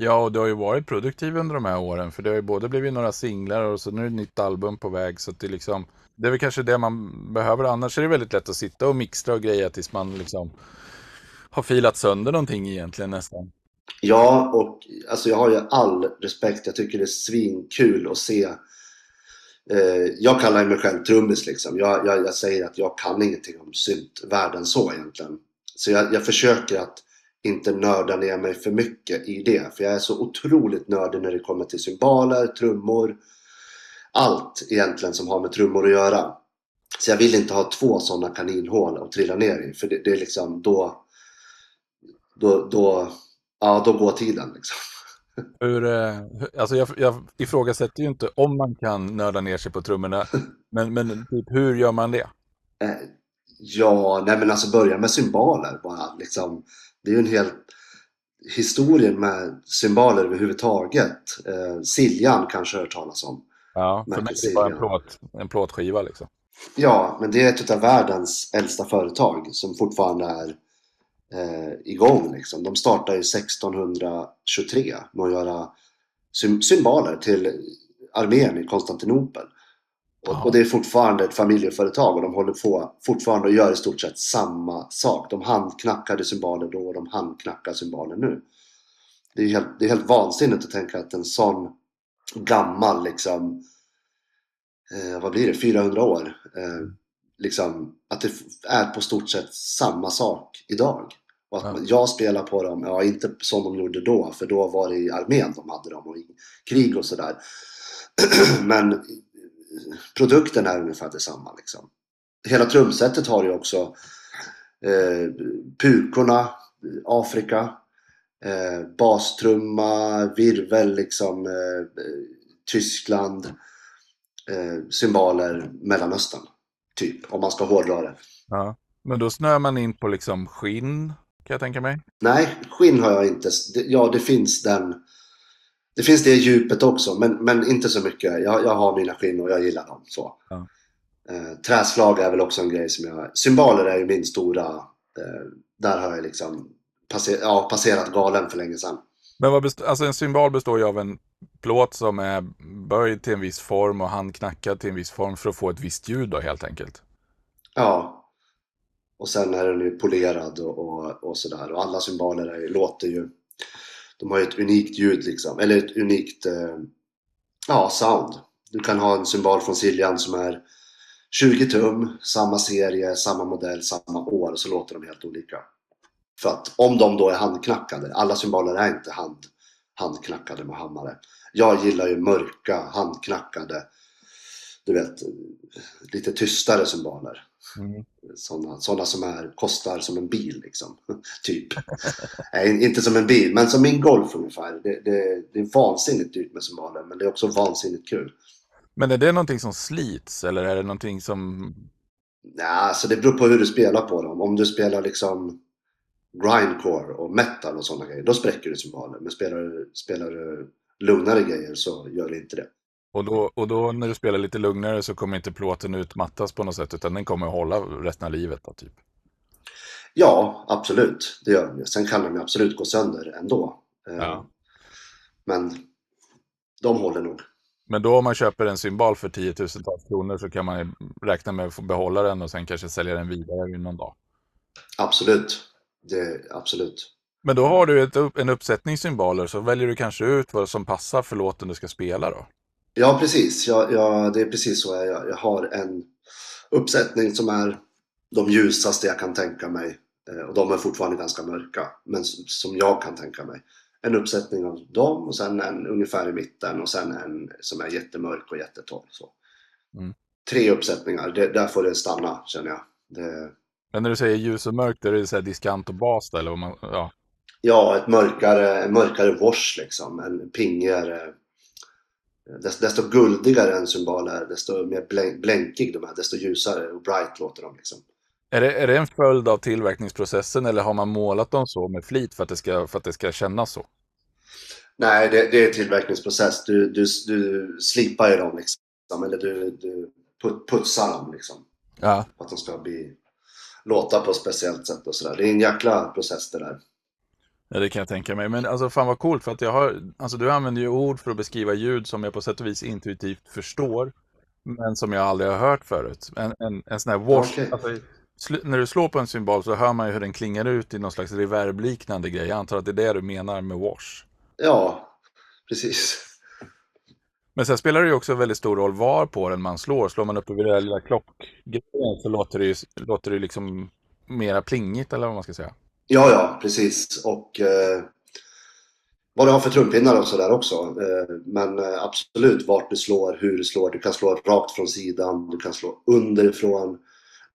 Ja, och du har ju varit produktiv under de här åren för det har ju både blivit några singlar och så nu är det ett nytt album på väg så att det är liksom det är väl kanske det man behöver annars är det väldigt lätt att sitta och mixtra och greja tills man liksom har filat sönder någonting egentligen nästan. Ja, och alltså jag har ju all respekt. Jag tycker det är svinkul att se. Eh, jag kallar mig själv trummis liksom. Jag, jag, jag säger att jag kan ingenting om syntvärlden så egentligen. Så jag, jag försöker att inte nörda ner mig för mycket i det. För jag är så otroligt nördig när det kommer till cymbaler, trummor. Allt egentligen som har med trummor att göra. Så jag vill inte ha två sådana kaninhål att trilla ner i. För det, det är liksom då... Då, då, ja, då går tiden liksom. Hur, eh, hur- alltså jag, jag ifrågasätter ju inte om man kan nörda ner sig på trummorna, men, men typ, hur gör man det? Eh, ja, nej men alltså börja med symboler bara liksom. Det är ju en hel historien med symboler överhuvudtaget. Eh, Siljan kanske har hört talas om. Ja, för mig är det bara en, plåt, en plåtskiva liksom. Ja, men det är ett av världens äldsta företag som fortfarande är eh, igång. Liksom. De startade ju 1623 med att göra sym- symboler till armén i Konstantinopel. Och, och det är fortfarande ett familjeföretag och de håller på fortfarande och gör i stort sett samma sak. De handknackade symboler då och de handknackar symboler nu. Det är helt, det är helt vansinnigt att tänka att en sån gammal liksom eh, vad blir det, 400 år. Eh, liksom, att det är på stort sett samma sak idag. Och att Ja. man- jag spelar på dem, ja inte som de gjorde då, för då var det i armén de hade dem och i krig och sådär. Men produkten är ungefär detsamma liksom. Hela trumsetet har ju också eh, pukorna, Afrika, eh, bastrumma, virvel liksom, eh, Tyskland, eh, symboler Mellanöstern. Typ, om man ska hårdra det. Ja. Men då snör man in på liksom skinn, kan jag tänka mig. Nej, skinn har jag inte. Ja, det finns den. Det finns det djupet också, men, men inte så mycket. Jag, jag har mina skinn och jag gillar dem. Så. Ja. Eh, träslag är väl också en grej som jag... Symboler är ju min stora... Eh, där har jag liksom passer, ja, passerat galen för länge sedan. Men vad best- alltså en symbol består ju av en plåt som är böjd till en viss form och handknackad till en viss form för att få ett visst ljud då helt enkelt. Ja. Och sen är den ju polerad och, och, och sådär. Och alla symboler är, låter ju... De har ju ett unikt ljud liksom. Eller ett unikt eh, ja, sound. Du kan ha en symbol från Siljan som är 20 tum, samma serie, samma modell, samma år. Och så låter de helt olika. För att om de då är handknackade, alla symboler är inte hand, handknackade med hammare. Jag gillar ju mörka, handknackade, du vet, lite tystare symboler. Mm. Sådana, sådana som är, kostar som en bil liksom. typ. Nej, inte som en bil, men som min Golf ungefär. Det, det, det är vansinnigt dyrt med symboler, men det är också vansinnigt kul. Men är det någonting som slits eller är det någonting som... Ja, alltså det beror på hur du spelar på dem. Om du spelar liksom grindcore och metal och sådana grejer, då spräcker du symboler. Men spelar spelar du lugnare grejer så gör det inte det. Och då, och då när du spelar lite lugnare så kommer inte plåten utmattas på något sätt utan den kommer att hålla resten av livet då, typ? Ja, absolut. Det gör den. Sen kan den absolut gå sönder ändå. Eh, ja. Men de håller nog. Men då om man köper en symbol för tiotusentals kronor så kan man räkna med att få behålla den och sen kanske sälja den vidare i någon dag? Absolut. Det, absolut. Men då har du ett, en uppsättning symboler så väljer du kanske ut vad som passar för låten du ska spela då? Ja, precis. Jag, jag, det är precis så jag gör. Jag har en uppsättning som är de ljusaste jag kan tänka mig. Eh, och de är fortfarande ganska mörka, men som jag kan tänka mig. En uppsättning av dem och sen en ungefär i mitten och sen en som är jättemörk och jättetorr. Så. Mm. Tre uppsättningar, det, där får det stanna känner jag. Det... Men när du säger ljus och mörkt, är det så diskant och bas eller? Man, ja. ja, ett mörkare, en mörkare wash liksom. En pingigare Desto guldigare en symbol är, desto mer blänkig de är, desto ljusare och bright låter de. Liksom. Är det, är det en följd av tillverkningsprocessen eller har man målat dem så med flit för att det ska, för att det ska kännas så? Nej, det, det är tillverkningsprocess. Du, du, du slipar ju dem liksom, eller du, du putsar dem liksom. Ja. För att de ska bli, låta på ett speciellt sätt och sådär. Det är en jäkla process det där. Ja, det kan jag tänka mig. Men alltså fan vad coolt för att jag har, alltså du använder ju ord för att beskriva ljud som jag på sätt och vis intuitivt förstår. Men som jag aldrig har hört förut. En, en, en sån här wash, okay. alltså, när du slår på en symbol så hör man ju hur den klingar ut i någon slags reverbliknande grej. Jag antar att det är det du menar med wash. Ja, precis. Men sen spelar det ju också väldigt stor roll var på den man slår. Slår man upp över den lilla klockgrejen så låter det ju låter det liksom mera plingigt eller vad man ska säga. Ja, ja, precis. Och eh, vad du har för trumpinnar och sådär också. Eh, men eh, absolut vart du slår, hur du slår. Du kan slå rakt från sidan, du kan slå underifrån.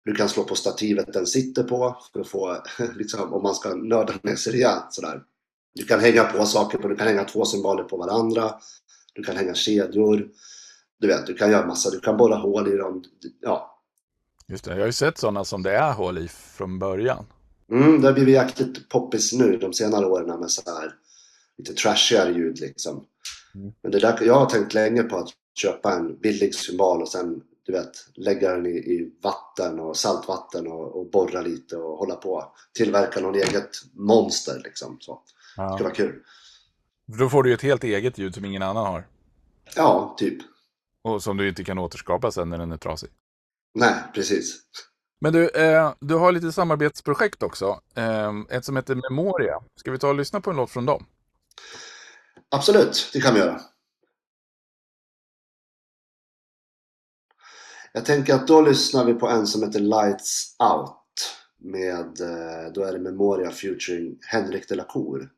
Du kan slå på stativet den sitter på för att få, liksom, om man ska nörda ner sig rejält sådär. Du kan hänga på saker på, du kan hänga två symboler på varandra. Du kan hänga kedjor. Du vet, du kan göra massa, du kan borra hål i dem. Ja. Just det, jag har ju sett sådana som det är hål i från början. Mm, det har blivit jäkligt poppis nu de senare åren med så här lite trashigare ljud liksom. Mm. Men det där, jag har tänkt länge på att köpa en billig symbol och sen du vet, lägga den i, i vatten och saltvatten och, och borra lite och hålla på. Tillverka någon eget monster liksom. Så. Ja. Det skulle vara kul. Då får du ett helt eget ljud som ingen annan har. Ja, typ. Och som du inte kan återskapa sen när den är trasig. Nej, precis. Men du, eh, du har lite samarbetsprojekt också. Eh, ett som heter Memoria. Ska vi ta och lyssna på en låt från dem? Absolut, det kan vi göra. Jag tänker att då lyssnar vi på en som heter Lights Out. Med, eh, då är det Memoria featuring Henrik de la Cour.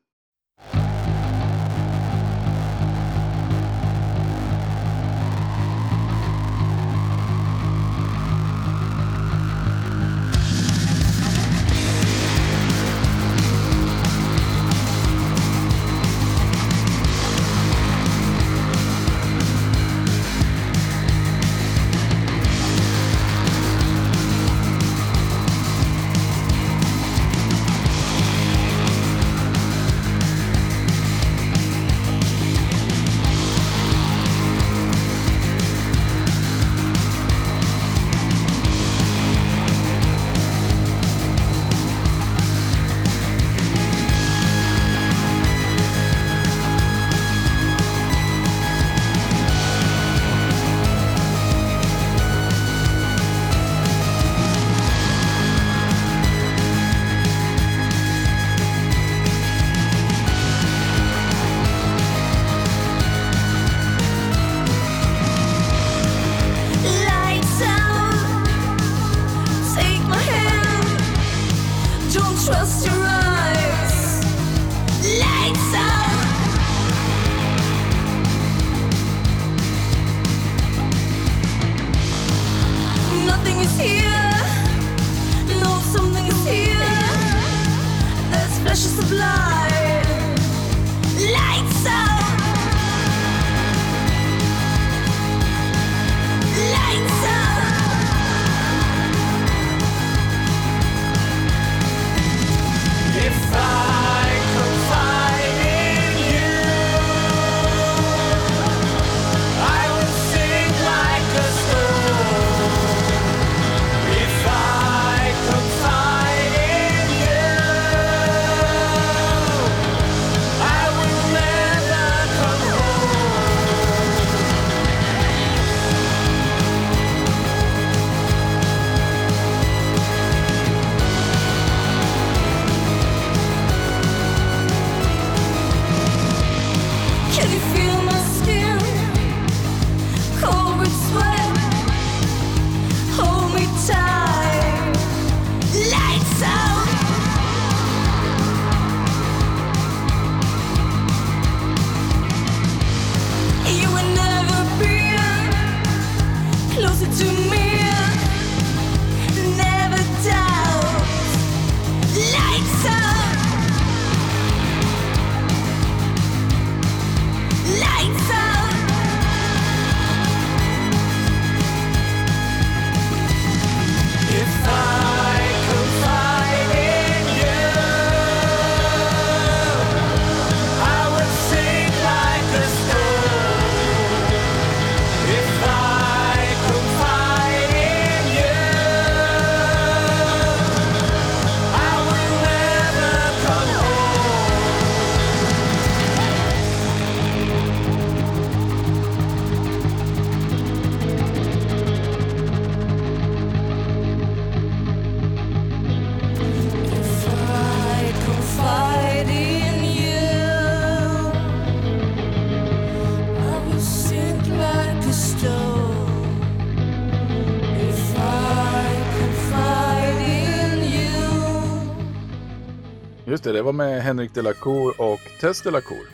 Det, det var med Henrik de la Cour och Tess de la Cour.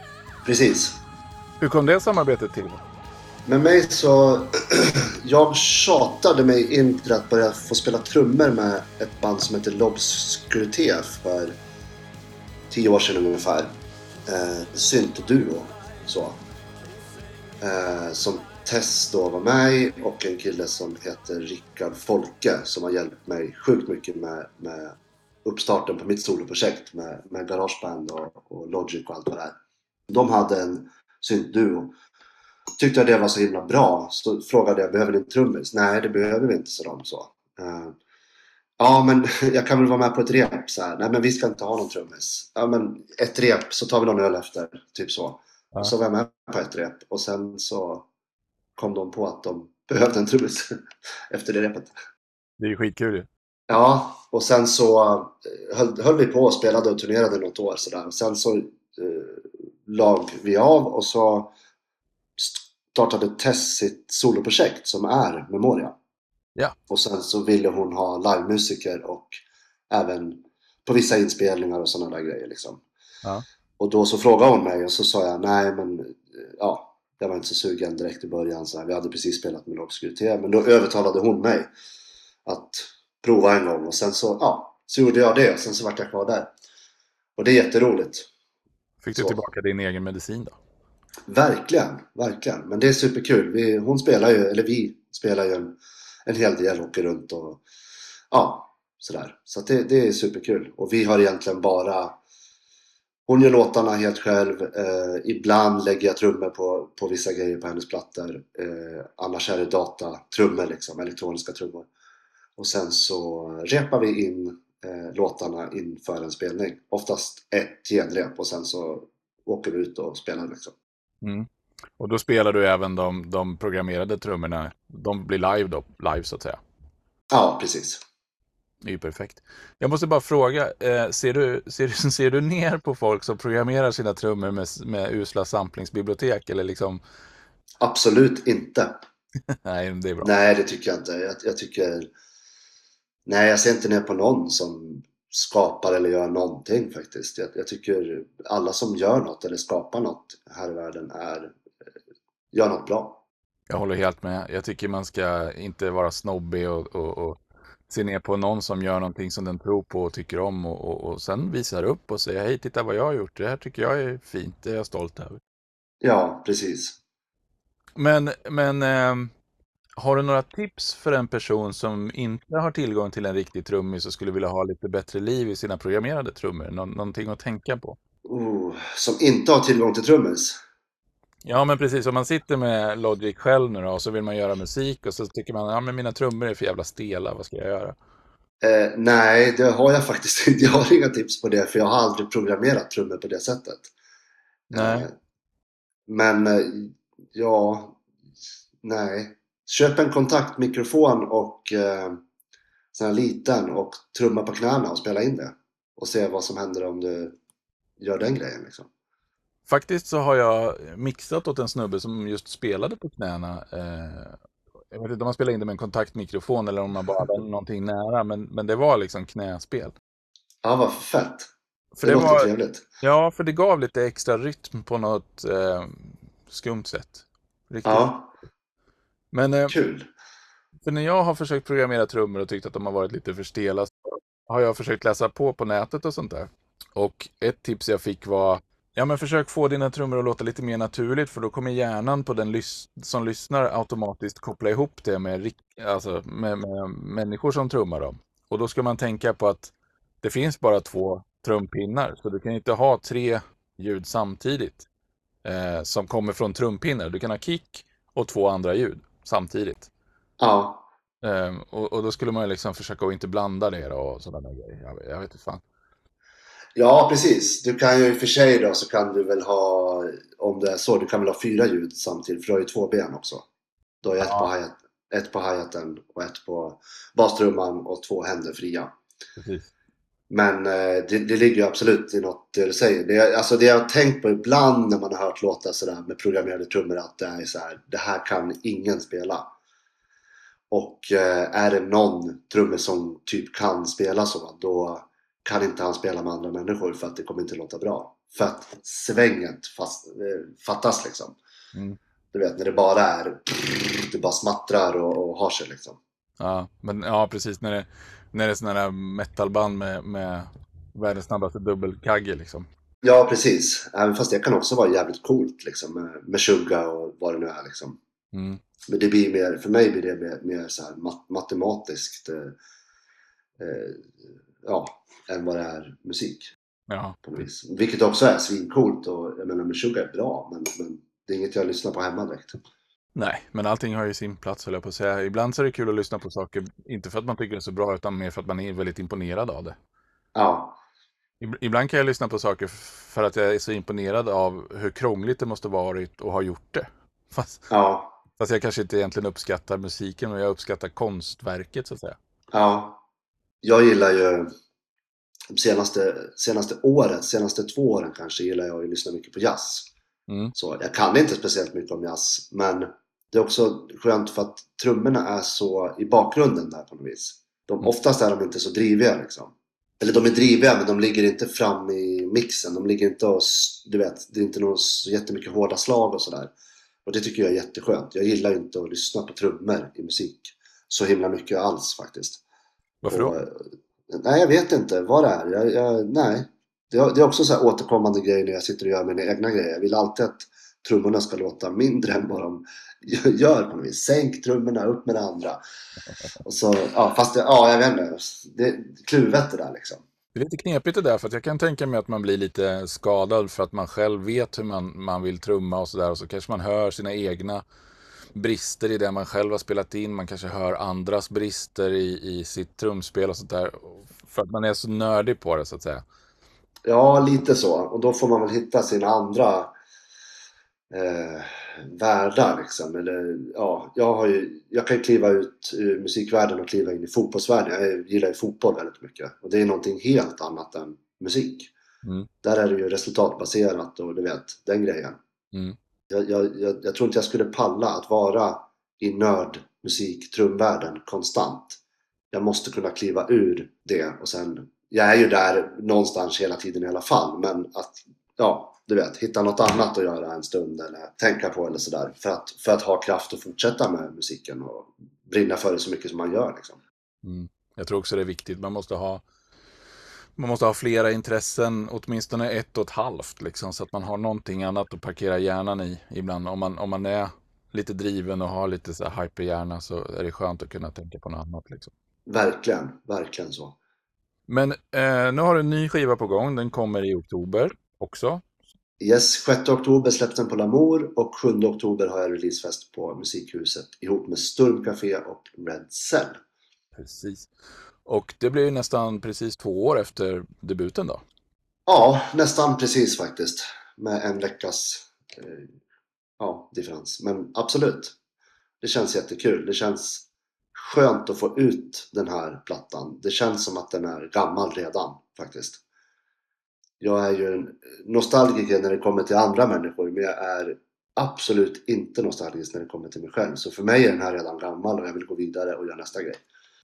Precis. Hur kom det samarbetet till? Med mig så... jag tjatade mig in till att börja få spela trummor med ett band som heter L'Obscurité för tio år sedan ungefär. Eh, syntduo. Så. Eh, som Tess då var med i och en kille som heter Rickard Folke som har hjälpt mig sjukt mycket med, med uppstarten på mitt soloprojekt med, med Garageband och, och Logic och allt vad det är. De hade en syntduo tyckte jag det var så himla bra. Så frågade jag, behöver ni en trummis? Nej, det behöver vi inte, sa de så. Eh, ja, men jag kan väl vara med på ett rep? Så här, Nej, men vi ska inte ha någon trummis. Ja, men ett rep så tar vi någon öl efter. Typ så. Ja. Så var jag med på ett rep. Och sen så kom de på att de behövde en trummis efter det repet. Det är ju skitkul ju. Ja, och sen så eh, höll, höll vi på och spelade och turnerade något år sådär. Sen så eh, lag vi av och så startade Tess sitt soloprojekt som är Memoria. Ja. Och sen så ville hon ha livemusiker och även på vissa inspelningar och sådana där grejer liksom. Ja. Och då så frågade hon mig och så sa jag nej men eh, ja, jag var inte så sugen direkt i början. Så här. Vi hade precis spelat med L'Obscurité men då övertalade hon mig att prova en gång och sen så, ja, så gjorde jag det och sen så vart jag kvar där. Och det är jätteroligt. Fick du Så. tillbaka din egen medicin då? Verkligen, verkligen. Men det är superkul. Vi, hon spelar ju, eller vi spelar ju en, en hel del, åker runt och ja, sådär. Så det, det är superkul. Och vi har egentligen bara hon gör låtarna helt själv. Eh, ibland lägger jag trummor på, på vissa grejer på hennes plattor. Eh, annars är det datatrummor, liksom, elektroniska trummor. Och sen så repar vi in eh, låtarna inför en spelning. Oftast ett genrep och sen så åker vi ut och spelar. Liksom. Mm. Och då spelar du även de, de programmerade trummorna. De blir live då, live så att säga. Ja, precis. Det är ju perfekt. Jag måste bara fråga, eh, ser, du, ser, ser du ner på folk som programmerar sina trummor med, med usla samplingsbibliotek? Eller liksom, Absolut inte. nej, det är bra. Nej, det tycker jag inte. Jag, jag tycker... Nej, jag ser inte ner på någon som skapar eller gör någonting faktiskt. Jag, jag tycker alla som gör något eller skapar något här i världen är, eh, gör något bra. Jag håller helt med. Jag tycker man ska inte vara snobbig och, och, och se ner på någon som gör någonting som den tror på och tycker om och, och, och sen visar upp och säger hej, titta vad jag har gjort. Det här tycker jag är fint. Det är jag stolt över. Ja, precis. Men, men ehm, har du några tips för en person som inte har tillgång till en riktig trummis och skulle vilja ha lite bättre liv i sina programmerade trummor? Nå någonting att tänka på? Oh, som inte har tillgång till trummis. Ja, men precis. Om man sitter med Logic själv nu då, och så vill man göra musik och så tycker man, ja men mina trummor är för jävla stela, vad ska jag göra? Eh, nej, det har jag faktiskt inte. Jag har inga tips på det för jag har aldrig programmerat trummor på det sättet. Nej. Eh, men eh, ja, nej. Köp en kontaktmikrofon och eh, sån här liten och trumma på knäna och spela in det. Och se vad som händer om du gör den grejen liksom. Faktiskt så har jag mixat åt en snubbe som just spelade på knäna. Eh, jag vet inte om man spelade in det med en kontaktmikrofon eller om man bara hade någonting nära, men, men det var liksom knäspel. Ja, vad fett. För det det var, trevligt. ja, för det gav lite extra rytm på något eh, skumt sätt. Riktigt. Ja, Men eh, kul. för när jag har försökt programmera trummor och tyckt att de har varit lite för stela så har jag försökt läsa på på nätet och sånt där. Och ett tips jag fick var Ja, men försök få dina trummor att låta lite mer naturligt för då kommer hjärnan på den lys- som lyssnar automatiskt koppla ihop det med, alltså med, med människor som trummar dem. Och då ska man tänka på att det finns bara två trumpinnar så du kan inte ha tre ljud samtidigt eh, som kommer från trumpinnar. Du kan ha kick och två andra ljud samtidigt. Ja, Eh, och, och då skulle man ju liksom försöka att inte blanda det då och sådana grejer. Jag, jag vet inte fan. ja, precis. Du kan ju i och för sig då så kan du väl ha, om det är så, du kan väl ha fyra ljud samtidigt för du har ju två ben också. Du har ju ett, Ja. på hi-hat, ett på hi-haten och ett på bastrumman och två händer fria. Precis. Men eh, det, det ligger ju absolut i något det du säger. Det, alltså det jag har tänkt på ibland när man har hört låtar sådär med programmerade trummor att det är så här, det här kan ingen spela. Och eh, är det någon trummis som typ kan spela så, då kan inte han spela med andra människor för att det kommer inte låta bra. För att svänget fast, eh, fattas liksom. Mm. Du vet när det bara är det bara smattrar och, och har sig liksom. Ja, men ja, precis när det, när det är sådana där metalband med, med världens snabbaste dubbelkagge liksom. Ja, precis. Även fast det kan också vara jävligt coolt liksom med, med tjugga och vad det nu är liksom. Mm. Men det blir mer, för mig blir det mer, mer så här mat, matematiskt eh, eh, ja, än vad det är musik Ja, på vis. Vilket också är svincoolt och jag menar Meshuggah är bra men, men det är inget jag lyssnar på hemma direkt. Nej, men allting har ju sin plats höll jag på att säga. Ibland så är det kul att lyssna på saker, inte för att man tycker det är så bra, utan mer för att man är väldigt imponerad av det. Ja, Ib- Ibland kan jag lyssna på saker för att jag är så imponerad av hur krångligt det måste varit att ha gjort det. Fast, ja, fast jag kanske inte egentligen uppskattar musiken, men jag uppskattar konstverket så att säga. ja. Jag gillar ju de senaste, senaste året, senaste två åren kanske gillar jag att lyssna mycket på jazz. Mm. Så jag kan inte speciellt mycket om jazz, men det är också skönt för att trummorna är så i bakgrunden där på något vis. De, Mm. oftast är de inte så driviga liksom. Eller de är driviga men de ligger inte fram i mixen. De ligger inte och, du vet, det är inte någon så jättemycket hårda slag och sådär. Och det tycker jag är jätteskönt. Jag gillar inte att lyssna på trummor i musik så himla mycket alls faktiskt. Varför då? Och, eh, nej, jag vet inte vad det är. Jag, jag, nej. Det, är- det är också så här återkommande grej när jag sitter och gör mina egna grejer. Jag vill alltid att trummorna ska låta mindre än vad de gör på något vis. Sänk trummorna, upp med det andra. Och så, ja, fast det, ja, jag vet inte. Det är kluvet det där liksom. Det är lite knepigt det där, för jag kan tänka mig att man blir lite skadad för att man själv vet hur man, man vill trumma och sådär. Och så kanske man hör sina egna brister i det man själv har spelat in. Man kanske hör andras brister i, i sitt trumspel och sånt där. För att man är så nördig på det så att säga. Ja, lite så. Och då får man väl hitta sina andra eh, världar liksom. Eller, ja, jag, har ju, jag kan ju kliva ut ur musikvärlden och kliva in i fotbollsvärlden. Jag gillar ju fotboll väldigt mycket. Och det är någonting helt annat än musik. Mm. Där är det ju resultatbaserat och du vet, den grejen. Mm. Jag, jag, jag, jag tror inte jag skulle palla att vara i nörd, musik, trumvärlden konstant. Jag måste kunna kliva ur det och sen jag är ju där någonstans hela tiden i alla fall. Men att, ja, du vet, hitta något annat att göra en stund eller tänka på eller sådär. För att, för att ha kraft att fortsätta med musiken och brinna för det så mycket som man gör liksom. Mm. Jag tror också det är viktigt. Man måste ha man måste ha flera intressen, åtminstone ett och ett halvt, liksom, så att man har någonting annat att parkera hjärnan i ibland. Om man, om man är lite driven och har lite så här hyperhjärna så är det skönt att kunna tänka på något annat. Liksom. Verkligen, verkligen så. Men eh, nu har du en ny skiva på gång, den kommer i oktober också. Yes, 6 oktober släpps den på Lamour och 7 oktober har jag releasefest på Musikhuset ihop med Sturmcafé och Red Cell. Precis. Och det blir ju nästan precis två år efter debuten då. Ja, nästan precis faktiskt. Med en veckas eh, ja, differens. Men absolut. Det känns jättekul. Det känns skönt att få ut den här plattan. Det känns som att den är gammal redan faktiskt. Jag är ju en nostalgiker när det kommer till andra människor men jag är absolut inte nostalgisk när det kommer till mig själv. Så för mig är den här redan gammal och jag vill gå vidare och göra nästa grej.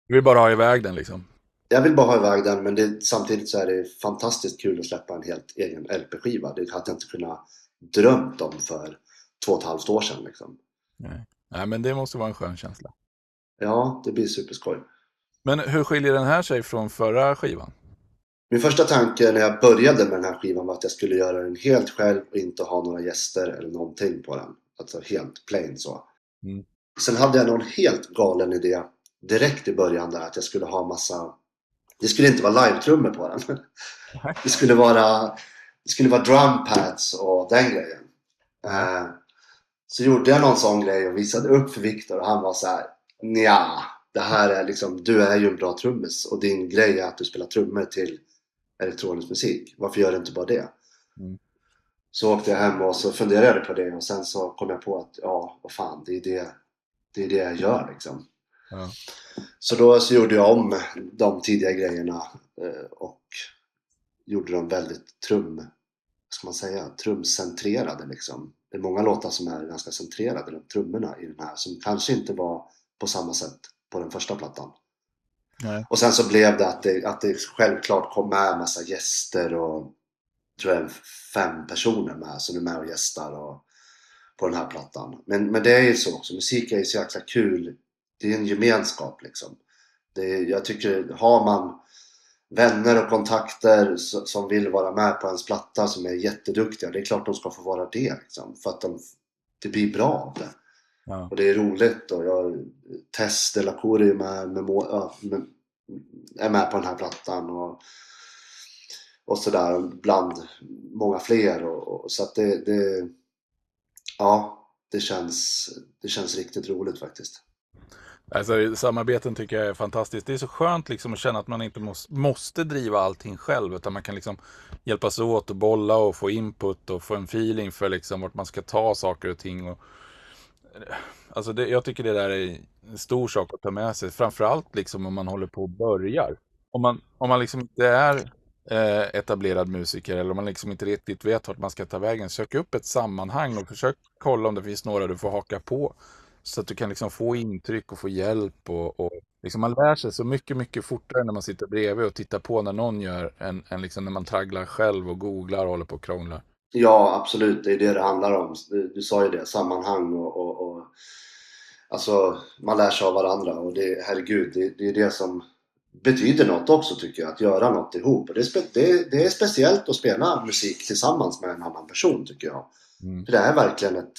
Du vill bara ha iväg den liksom. Jag vill bara ha iväg den men det, samtidigt så är det fantastiskt kul att släppa en helt egen LP-skiva. Det hade jag inte kunnat drömt om för två och ett halvt år sedan. Liksom. Nej. Nej, men det måste vara en skön känsla. Ja, det blir superskoj. Men hur skiljer den här sig från förra skivan? Min första tanke när jag började med den här skivan var att jag skulle göra den helt själv och inte ha några gäster eller någonting på den. Alltså helt plain så. Mm. Sen hade jag någon helt galen idé direkt i början där att jag skulle ha massa... Det skulle inte vara live-trummor på den. Det skulle vara, det skulle vara drum pads och den grejen. Eh, så gjorde jag någon sån grej och visade upp för Viktor och han var så här Nja, det här är liksom, du är ju en bra trummis och din grej är att du spelar trummor till elektronisk musik. Varför gör du inte bara det? Mm. Så åkte jag hem och så funderade jag på det och sen så kom jag på att ja, vad fan, det är det, det, är det jag gör liksom. Ja. Så då så gjorde jag om de tidiga grejerna eh, och gjorde dem väldigt trum, vad ska man säga, trumcentrerade liksom. Det är många låtar som är ganska centrerade runt trummorna i den här som kanske inte var på samma sätt på den första plattan. Nej. Och sen så blev det att det, att det självklart kom med massa gäster och tror jag fem personer med som är med och gästar och, på den här plattan. Men, men det är ju så också, musik är ju så jäkla kul. Det är en gemenskap liksom. Det är, jag tycker, har man vänner och kontakter som vill vara med på ens platta som är jätteduktiga, det är klart de ska få vara det liksom. För att de, det blir bra av det. Ja. Och det är roligt och jag Tess de la Cour är med, med, med, är med på den här plattan och, och sådär bland många fler och, och så att det, det ja det känns, det känns riktigt roligt faktiskt. Alltså, samarbeten tycker jag är fantastiskt. Det är så skönt liksom att känna att man inte måste, måste driva allting själv. Utan man kan liksom hjälpas åt och bolla och få input och få en feeling för liksom vart man ska ta saker och ting. Och, alltså det, jag tycker det där är en stor sak att ta med sig. Framförallt liksom om man håller på och börjar. Om man, om man liksom inte är eh, etablerad musiker eller om man liksom inte riktigt vet vart man ska ta vägen. Sök upp ett sammanhang och försök kolla om det finns några du får haka på. Så att du kan liksom få intryck och få hjälp. Och, och liksom man lär sig så mycket, mycket fortare när man sitter bredvid och tittar på när någon gör än, än liksom när man tragglar själv och googlar och håller på och krånglar. Ja absolut, det är det det handlar om. Du, du sa ju det, sammanhang och, och, och alltså man lär sig av varandra och det, herregud, det, det är det som betyder något också tycker jag, att göra något ihop. Det, är spe, det, det är speciellt att spela musik tillsammans med en annan person tycker jag. Mm. För det är verkligen ett,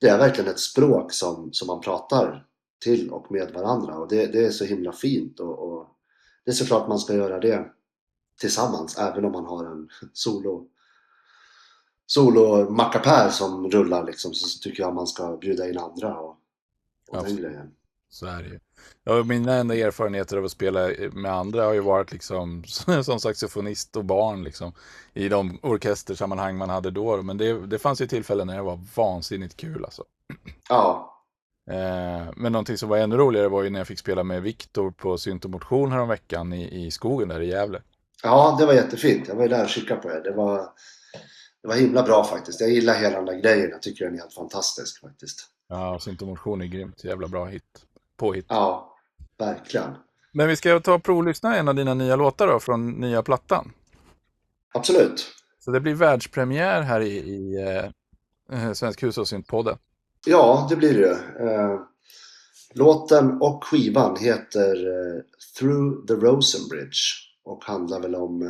det är verkligen ett språk som, som man pratar till och med varandra och det, det är så himla fint och, och det är såklart man ska göra det tillsammans även om man har en solo solo mackapär som rullar liksom så tycker jag man ska bjuda in andra och, och den grejen. Så är det ju. Ja, mina enda erfarenheter av att spela med andra har ju varit liksom som saxofonist och barn liksom. I de orkestersammanhang man hade då. Men det, det fanns ju tillfällen när det var vansinnigt kul alltså. Ja, Eh, men någonting som var ännu roligare var ju när jag fick spela med Viktor på Syntomotion häromveckan i, i skogen där i Gävle. ja, det var jättefint. Jag var ju där och kikade på det. Det var, det var himla bra faktiskt. Jag gillar hela den där grejen. Jag tycker den är helt fantastisk faktiskt. Ja, Syntomotion är grymt. Jävla bra hit. Påhitt. Ja, verkligen. Men vi ska ta och provlyssna en av dina nya låtar då, från nya plattan. Absolut. Så det blir världspremiär här i, i eh, eh, Svensk hushållssyntpodden. Ja, det blir det. Eh, låten och skivan heter eh, Through the Rosenbridge och handlar väl om...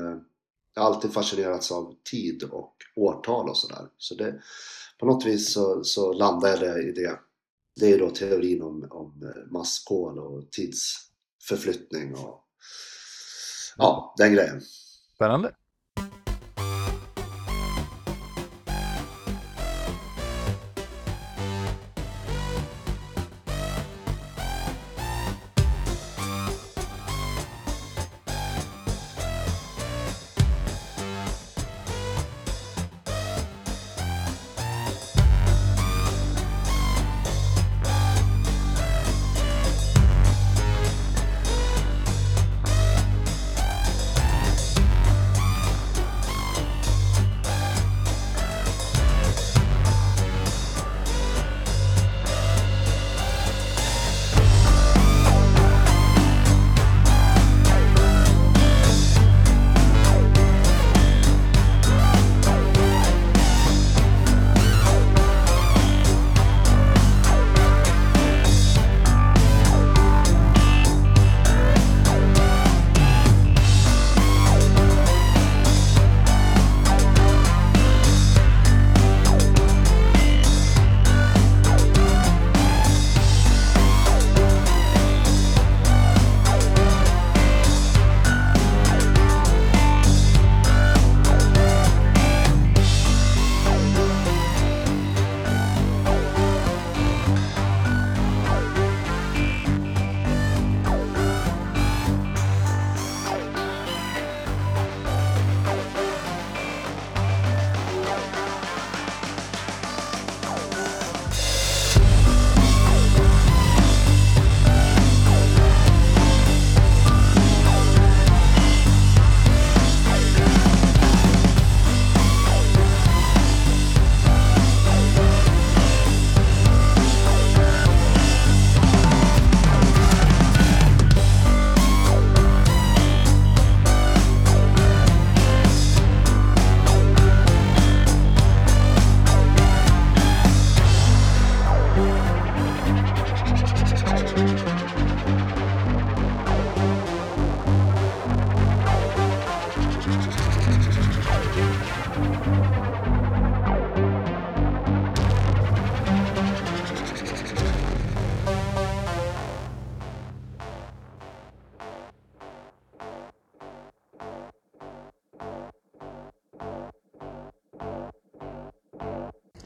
Jag har alltid fascinerats av tid och årtal och sådär. Så det, på något vis så, så landade jag i det. Det är då teorin om, om eh, masskol och tidsförflyttning och ja, den grejen. Spännande.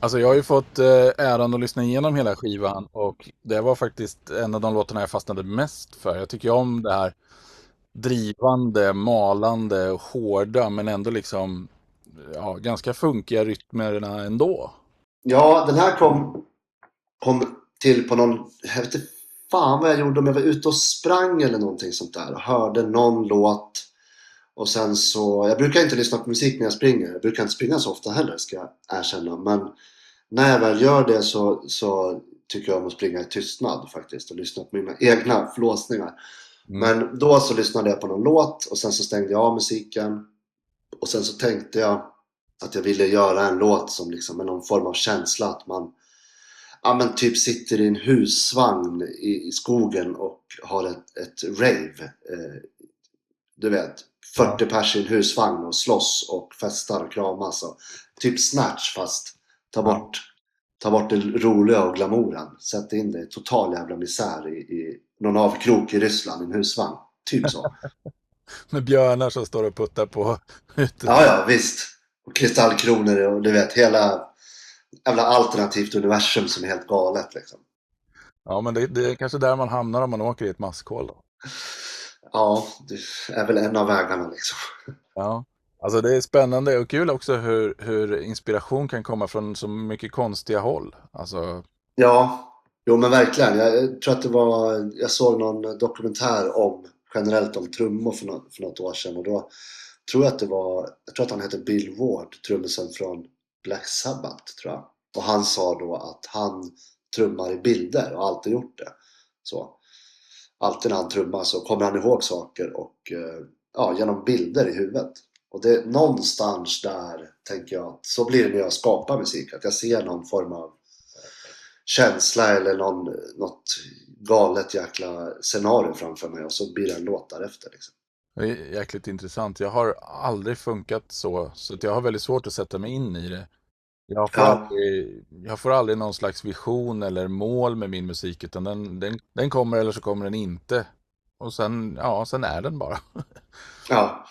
Alltså jag har ju fått eh, äran att lyssna igenom hela skivan och det var faktiskt en av de låtarna jag fastnade mest för. Jag tycker om det här drivande, malande och hårda men ändå liksom ja, ganska funkiga rytmerna ändå. Ja, den här kom, kom till på någon... Jag vet inte fan vad jag gjorde om jag var ute och sprang eller någonting sånt där och hörde någon låt. Och sen så... Jag brukar inte lyssna på musik när jag springer. Jag brukar inte springa så ofta heller ska jag erkänna. Men när jag väl gör det så, så tycker jag om att springa i tystnad faktiskt och lyssna på mina egna flåsningar. Mm. Men då så lyssnade jag på någon låt och sen så stängde jag av musiken. Och sen så tänkte jag att jag ville göra en låt som liksom med någon form av känsla att man ja men typ sitter i en husvagn i, i skogen och har ett, ett rave. Eh, du vet, 40 pers i en husvagn och slåss och festar och kramas. Och, typ Snatch fast ta bort, ta bort det roliga och glamouren. Sätt in det i total jävla misär i, i någon avkrok i Ryssland i en husvagn. Typ så. Med björnar som står och puttar på ute. Ja, ja, visst. Och kristallkronor och du vet hela jävla alternativt universum som är helt galet liksom. Ja, men det, det är kanske där man hamnar om man åker i ett maskhål. Då. Ja, det är väl en av vägarna liksom. Ja, alltså det är spännande och kul också hur, hur inspiration kan komma från så mycket konstiga håll. Alltså, Ja, jo men verkligen. Jag tror att det var, jag såg någon dokumentär om generellt om trummor för något, för något år sedan och då tror jag att det var, jag tror att han hette Bill Ward, trummisen från Black Sabbath tror jag. Och han sa då att han trummar i bilder och alltid gjort det. Så. alltid när han trummar så kommer han ihåg saker och eh, ja, genom bilder i huvudet. Och det är någonstans där, tänker jag, att så blir det när jag skapar musik. Att jag ser någon form av känsla eller någon, något galet jäkla scenario framför mig och så blir det en låt därefter. Liksom. Det är jäkligt intressant. Jag har aldrig funkat så, så jag har väldigt svårt att sätta mig in i det. Jag får, Ja. aldrig, jag får aldrig någon slags vision eller mål med min musik, utan den, den, den kommer eller så kommer den inte. Och sen, ja, sen är den bara. Ja,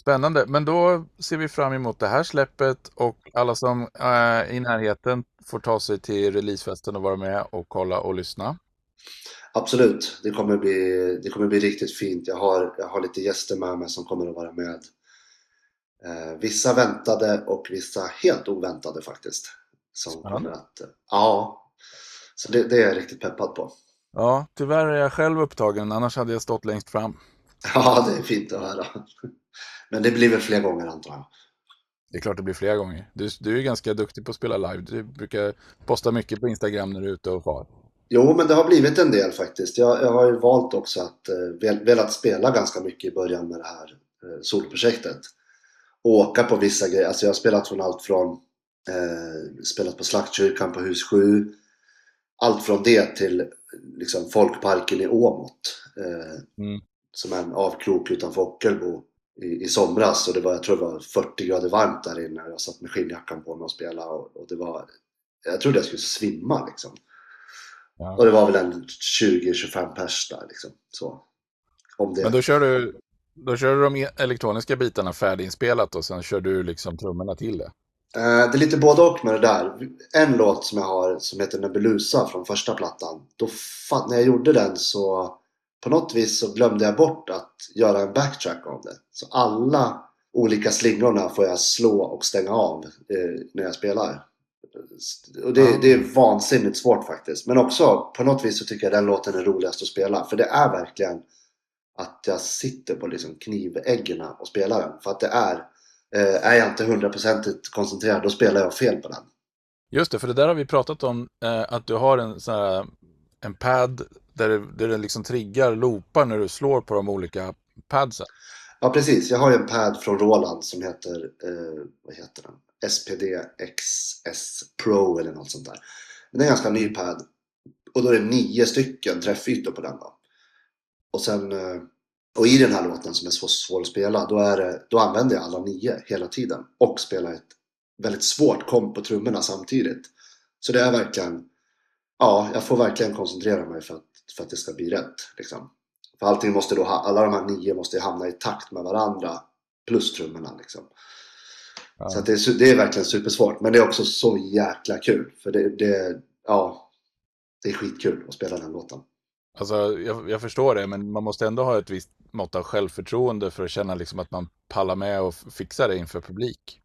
Spännande, men då ser vi fram emot det här släppet och alla som eh, är i närheten får ta sig till releasefesten och vara med och kolla och lyssna. absolut. Det kommer bli, det kommer bli riktigt fint. Jag har, jag har lite gäster med mig som kommer att vara med. Eh, vissa väntade och vissa helt oväntade faktiskt. Som Spännande. kommer att, eh, ja. Så det, det är jag riktigt peppad på. Ja, tyvärr är jag själv upptagen, annars hade jag stått längst fram. Ja, det är fint att höra. Men det blir väl fler gånger antar jag. Det är klart det blir flera gånger. Du, du är ganska duktig på att spela live. Du brukar posta mycket på Instagram när du är ute och far. Jo, men det har blivit en del faktiskt. Jag, jag har ju valt också att eh, vel, velat spela ganska mycket i början med det här eh, solprojektet. Och åka på vissa grejer. Alltså jag har spelat från allt från eh, spelat på Slaktkyrkan på hus 7. Allt från det till liksom folkparken i Åmot. Eh, Mm. Som en avkrok utanför Ockelbo i, i somras. Och det var, jag tror det var 40 grader varmt där inne. Jag satt med skinnjackan på mig och spelade. Och, och det var, jag trodde jag skulle svimma liksom. Ja. Och det var väl en 20-25 pers där liksom. Så. Om det. Men då kör du, då kör du de elektroniska bitarna färdiginspelat och sen kör du liksom trummorna till det. Eh, det är lite både och med det där. En låt som jag har som heter Nebulosa från första plattan. Då när jag gjorde den så på något vis så glömde jag bort att göra en backtrack av det. Så alla olika slingorna får jag slå och stänga av eh, när jag spelar. Och det, Ah. det är vansinnigt svårt faktiskt. Men också på något vis så tycker jag den låten är roligast att spela. För det är verkligen att jag sitter på liksom kniväggen och spelar den. För att det är Eh, är jag inte hundraprocentigt koncentrerad då spelar jag fel på den. Just det, för det där har vi pratat om, eh, att du har en sån här, en pad där, det- där den liksom triggar loopar när du slår på de olika padsen. Ja precis, jag har ju en pad från Roland som heter, eh, vad heter den? SPD XS Pro eller något sånt där. Men det är en ganska ny pad. Och då är det nio stycken träffytor på den då. Och sen, eh, och i den här låten som är så svår att spela, då, är det, då använder jag alla nio hela tiden. Och spelar ett väldigt svårt komp på trummorna samtidigt. Så det är verkligen, ja, jag får verkligen koncentrera mig för att, för att det ska bli rätt. Liksom. För allting måste då, alla de här nio måste hamna i takt med varandra. Plus trummorna liksom. Ja. Så det, är, det är verkligen supersvårt. Men det är också så jäkla kul. För det, det, ja, det är skitkul att spela den låten. Alltså, jag, jag förstår det, men man måste ändå ha ett visst mått av självförtroende för att känna liksom att man pallar med och fixar det inför publik.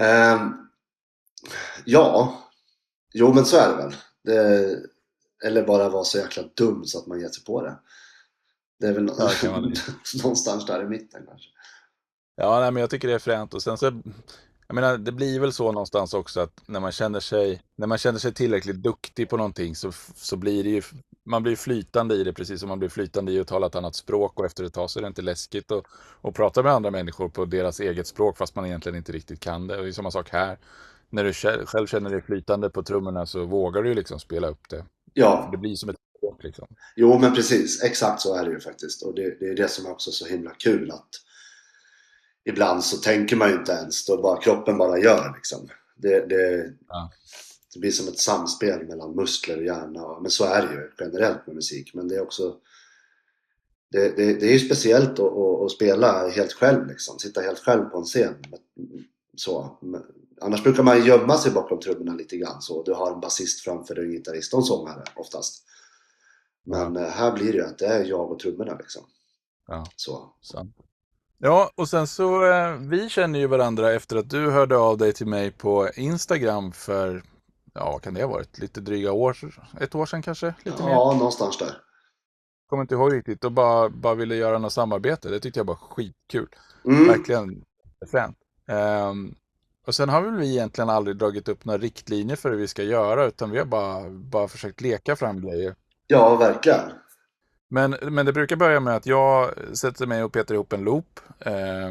Ehm, ja, jo men så är det väl. Det, eller bara vara så jäkla dum så att man ger sig på det. Det är väl vara någonstans där i mitten kanske. Ja, nej, men jag tycker det är fränt. Och sen så, jag menar, det blir väl så någonstans också att när man känner sig, när man känner sig tillräckligt duktig på någonting så, så blir det ju, man blir flytande i det precis som man blir flytande i att tala ett annat språk och efter ett tag så är det inte läskigt att, att prata med andra människor på deras eget språk fast man egentligen inte riktigt kan det. Och det är samma sak här. När du själv känner dig flytande på trummorna så vågar du ju liksom spela upp det. Ja, Det blir som ett språk liksom. Jo, men precis. Exakt så är det ju faktiskt. Och det, det är det som är också så himla kul att ibland så tänker man ju inte ens, då bara kroppen bara gör liksom. Det, det, Ja. det blir som ett samspel mellan muskler och hjärna. Men så är det ju generellt med musik. Men det är också det, det, det är ju speciellt att, att, att spela helt själv liksom. Sitta helt själv på en scen. Så. Annars brukar man gömma sig bakom trummorna lite grann så. Du har en basist framför dig, en gitarrist och en sångare oftast. Men eh, här blir det ju att det är jag och trummorna liksom. Ja. Så. Sant. Ja, och sen så, eh, vi känner ju varandra efter att du hörde av dig till mig på Instagram för, ja vad kan det ha varit, lite dryga år, ett år sedan kanske? Lite mer? Ja, någonstans där. Kommer inte ihåg riktigt, och bara, bara ville göra något samarbete. Det tyckte jag var skitkul. Mm. Verkligen fränt. Ehm, och sen har väl vi egentligen aldrig dragit upp några riktlinjer för hur vi ska göra, utan vi har bara, bara försökt leka fram grejer. Ja, verkligen. Men, men det brukar börja med att jag sätter mig och petar ihop en loop. Eh,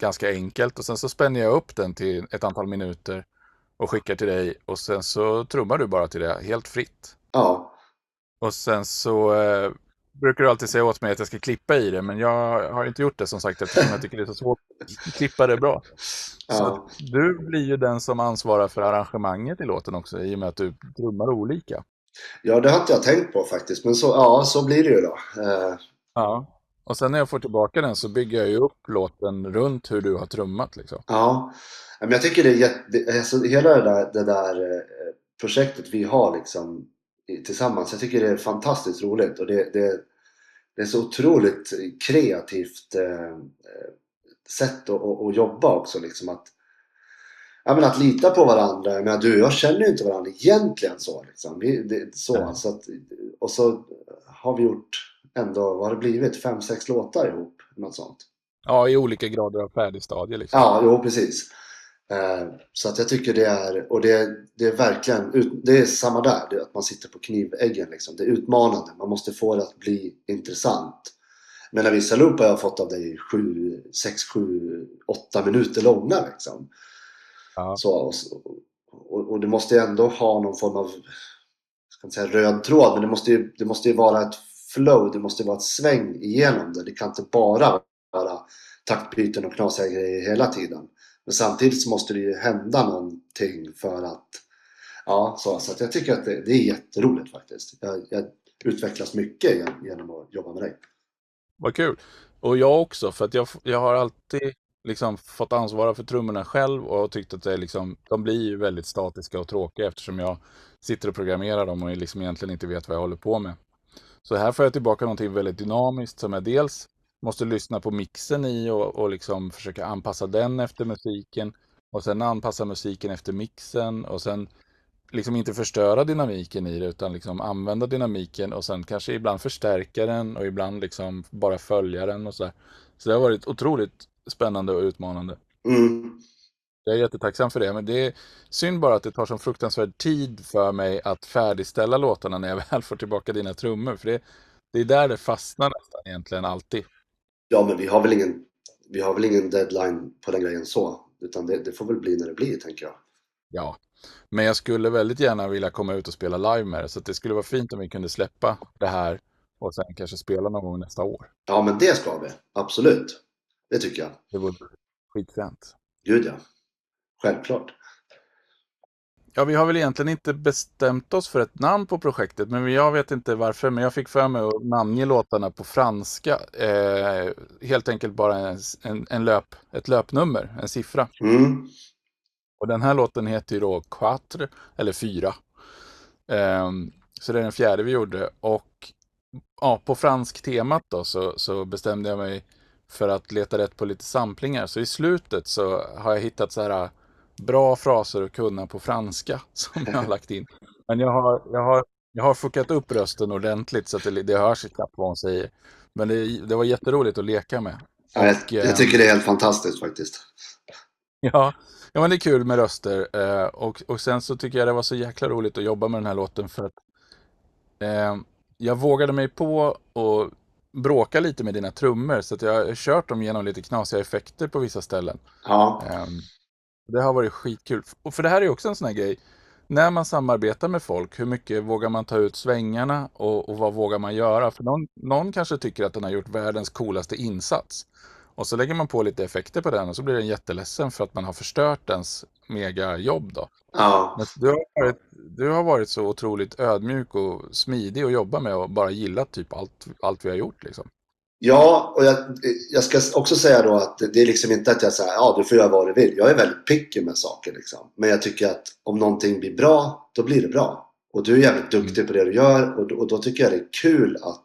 ganska enkelt. Och sen så spänner jag upp den till ett antal minuter och skickar till dig. Och sen så trummar du bara till det helt fritt. Ja, Och sen så eh, brukar du alltid säga åt mig att jag ska klippa i det. Men jag har inte gjort det som sagt eftersom jag tycker det är så svårt att klippa det bra. Så du blir ju den som ansvarar för arrangemanget i låten också i och med att du trummar olika. ja, det har inte jag tänkt på faktiskt. Men så, ja, så blir det ju då. Eh, Ja. Och sen när jag får tillbaka den så bygger jag ju upp låten runt hur du har trummat liksom. Ja, men jag tycker det är jätte, alltså hela det där, det där eh, projektet vi har liksom tillsammans, jag tycker det är fantastiskt roligt och det, det, det är så otroligt kreativt eh, eh, sätt att, att, att jobba också liksom att Ja men att lita på varandra, jag menar, du och jag känner ju inte varandra egentligen så liksom. Vi, det, så, Nej. så att, och så har vi gjort ändå, vad har det blivit? Fem, sex låtar ihop? Något sånt. Ja, i olika grader av färdigstadie liksom. Ja, jo precis. Eh, så att jag tycker det är, och det, det är verkligen, det är samma där, det, är att man sitter på kniväggen liksom. Det är utmanande, man måste få det att bli intressant. Men vissa loopar jag har fått av dig 7, 6, 7, 8 minuter långa liksom. Ja. Så, och, och, och det måste ju ändå ha någon form av, ska inte säga röd tråd, men det måste ju, det måste ju vara ett flow, det måste vara ett sväng igenom det. Det kan inte bara vara taktbyten och knasiga grejer hela tiden. Men samtidigt så måste det ju hända någonting för att Ja, så, så att jag tycker att det, det är jätteroligt faktiskt. Jag, jag utvecklas mycket genom att jobba med dig. Vad kul. Och jag också, för att jag, jag har alltid liksom fått ansvara för trummorna själv och tyckt att det är liksom, de blir ju väldigt statiska och tråkiga eftersom jag sitter och programmerar dem och liksom egentligen inte vet vad jag håller på med. Så här får jag tillbaka någonting väldigt dynamiskt som är dels måste lyssna på mixen i och, och liksom försöka anpassa den efter musiken och sen anpassa musiken efter mixen och sen liksom inte förstöra dynamiken i det utan liksom använda dynamiken och sen kanske ibland förstärka den och ibland liksom bara följa den och så där. Så det har varit otroligt spännande och utmanande. Mm. Jag är jättetacksam för det, men det är synd bara att det tar så fruktansvärd tid för mig att färdigställa låtarna när jag väl får tillbaka dina trummor. För det, det är där det fastnar nästan egentligen alltid. Ja, men vi har väl ingen, vi har väl ingen deadline på den grejen så. Utan det, det får väl bli när det blir, tänker jag. Ja, men jag skulle väldigt gärna vilja komma ut och spela live med det, så det skulle vara fint om vi kunde släppa det här och sen kanske spela någon gång nästa år. Ja, men det ska vi. Absolut. Det tycker jag. Det vore skitfränt. Gud ja. Självklart. Ja, vi har väl egentligen inte bestämt oss för ett namn på projektet, men jag vet inte varför. Men jag fick för mig att namnge låtarna på franska. Eh, helt enkelt bara en, en, en löp, ett löpnummer, en siffra. Mm. Och den här låten heter ju då Quatre, eller fyra. Ehm, så det är den fjärde vi gjorde. Och ja, på fransk temat då så, så bestämde jag mig för att leta rätt på lite samplingar. Så i slutet så har jag hittat så här bra fraser att kunna på franska som jag har lagt in. Men jag har, jag har, jag har fuckat upp rösten ordentligt så att det, det hörs knappt vad hon säger. Men det, det var jätteroligt att leka med. Ja, jag, Och, eh, jag tycker det är helt fantastiskt faktiskt. Ja, ja men det är kul med röster. Eh, och, och sen så tycker jag det var så jäkla roligt att jobba med den här låten för att eh, jag vågade mig på att bråka lite med dina trummor så att jag har kört dem genom lite knasiga effekter på vissa ställen. Ja, Eh, det har varit skitkul. Och för det här är också en sån här grej. När man samarbetar med folk, hur mycket vågar man ta ut svängarna och, och vad vågar man göra? För någon, någon kanske tycker att den har gjort världens coolaste insats. Och så lägger man på lite effekter på den och så blir den jätteledsen för att man har förstört ens megajobb då. ja. Men du har, varit, du har varit så otroligt ödmjuk och smidig att jobba med och bara gillat typ allt, allt vi har gjort liksom. Ja, och jag, jag ska också säga då att det är liksom inte att jag säger ja du får göra vad du vill. Jag är väldigt picky med saker liksom. Men jag tycker att om någonting blir bra, då blir det bra. Och du är jävligt duktig på det du gör och, då- och då tycker jag det är kul att,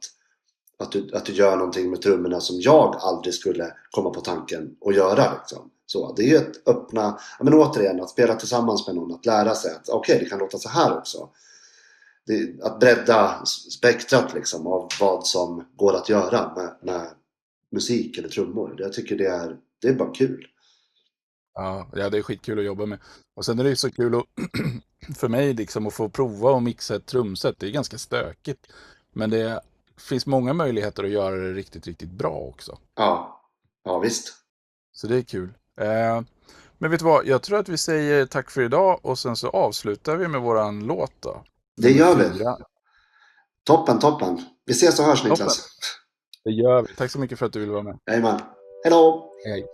att, du, att du gör någonting med trummorna som jag aldrig skulle komma på tanken att göra. Liksom. Så, det är ju ett öppna, men återigen att spela tillsammans med någon, att lära sig att okej det kan låta så här också. Det, att bredda spektrat liksom av vad som går att göra med, med musik eller trummor. Jag tycker det är, det är bara kul. Ja, ja, det är skitkul att jobba med. Och sen är det ju så kul att, för mig liksom att få prova och mixa ett trumset. Det är ganska stökigt. Men det finns många möjligheter att göra det riktigt, riktigt bra också. Ja, ja visst. Så det är kul. Eh, men vet du vad, jag tror att vi säger tack för idag och sen så avslutar vi med våran låt då. Det gör vi. Toppen, toppen. Vi ses och hörs Niklas. Toppen. Det gör vi. Tack så mycket för att du ville vara med. Jajamän. Hej då! Hej.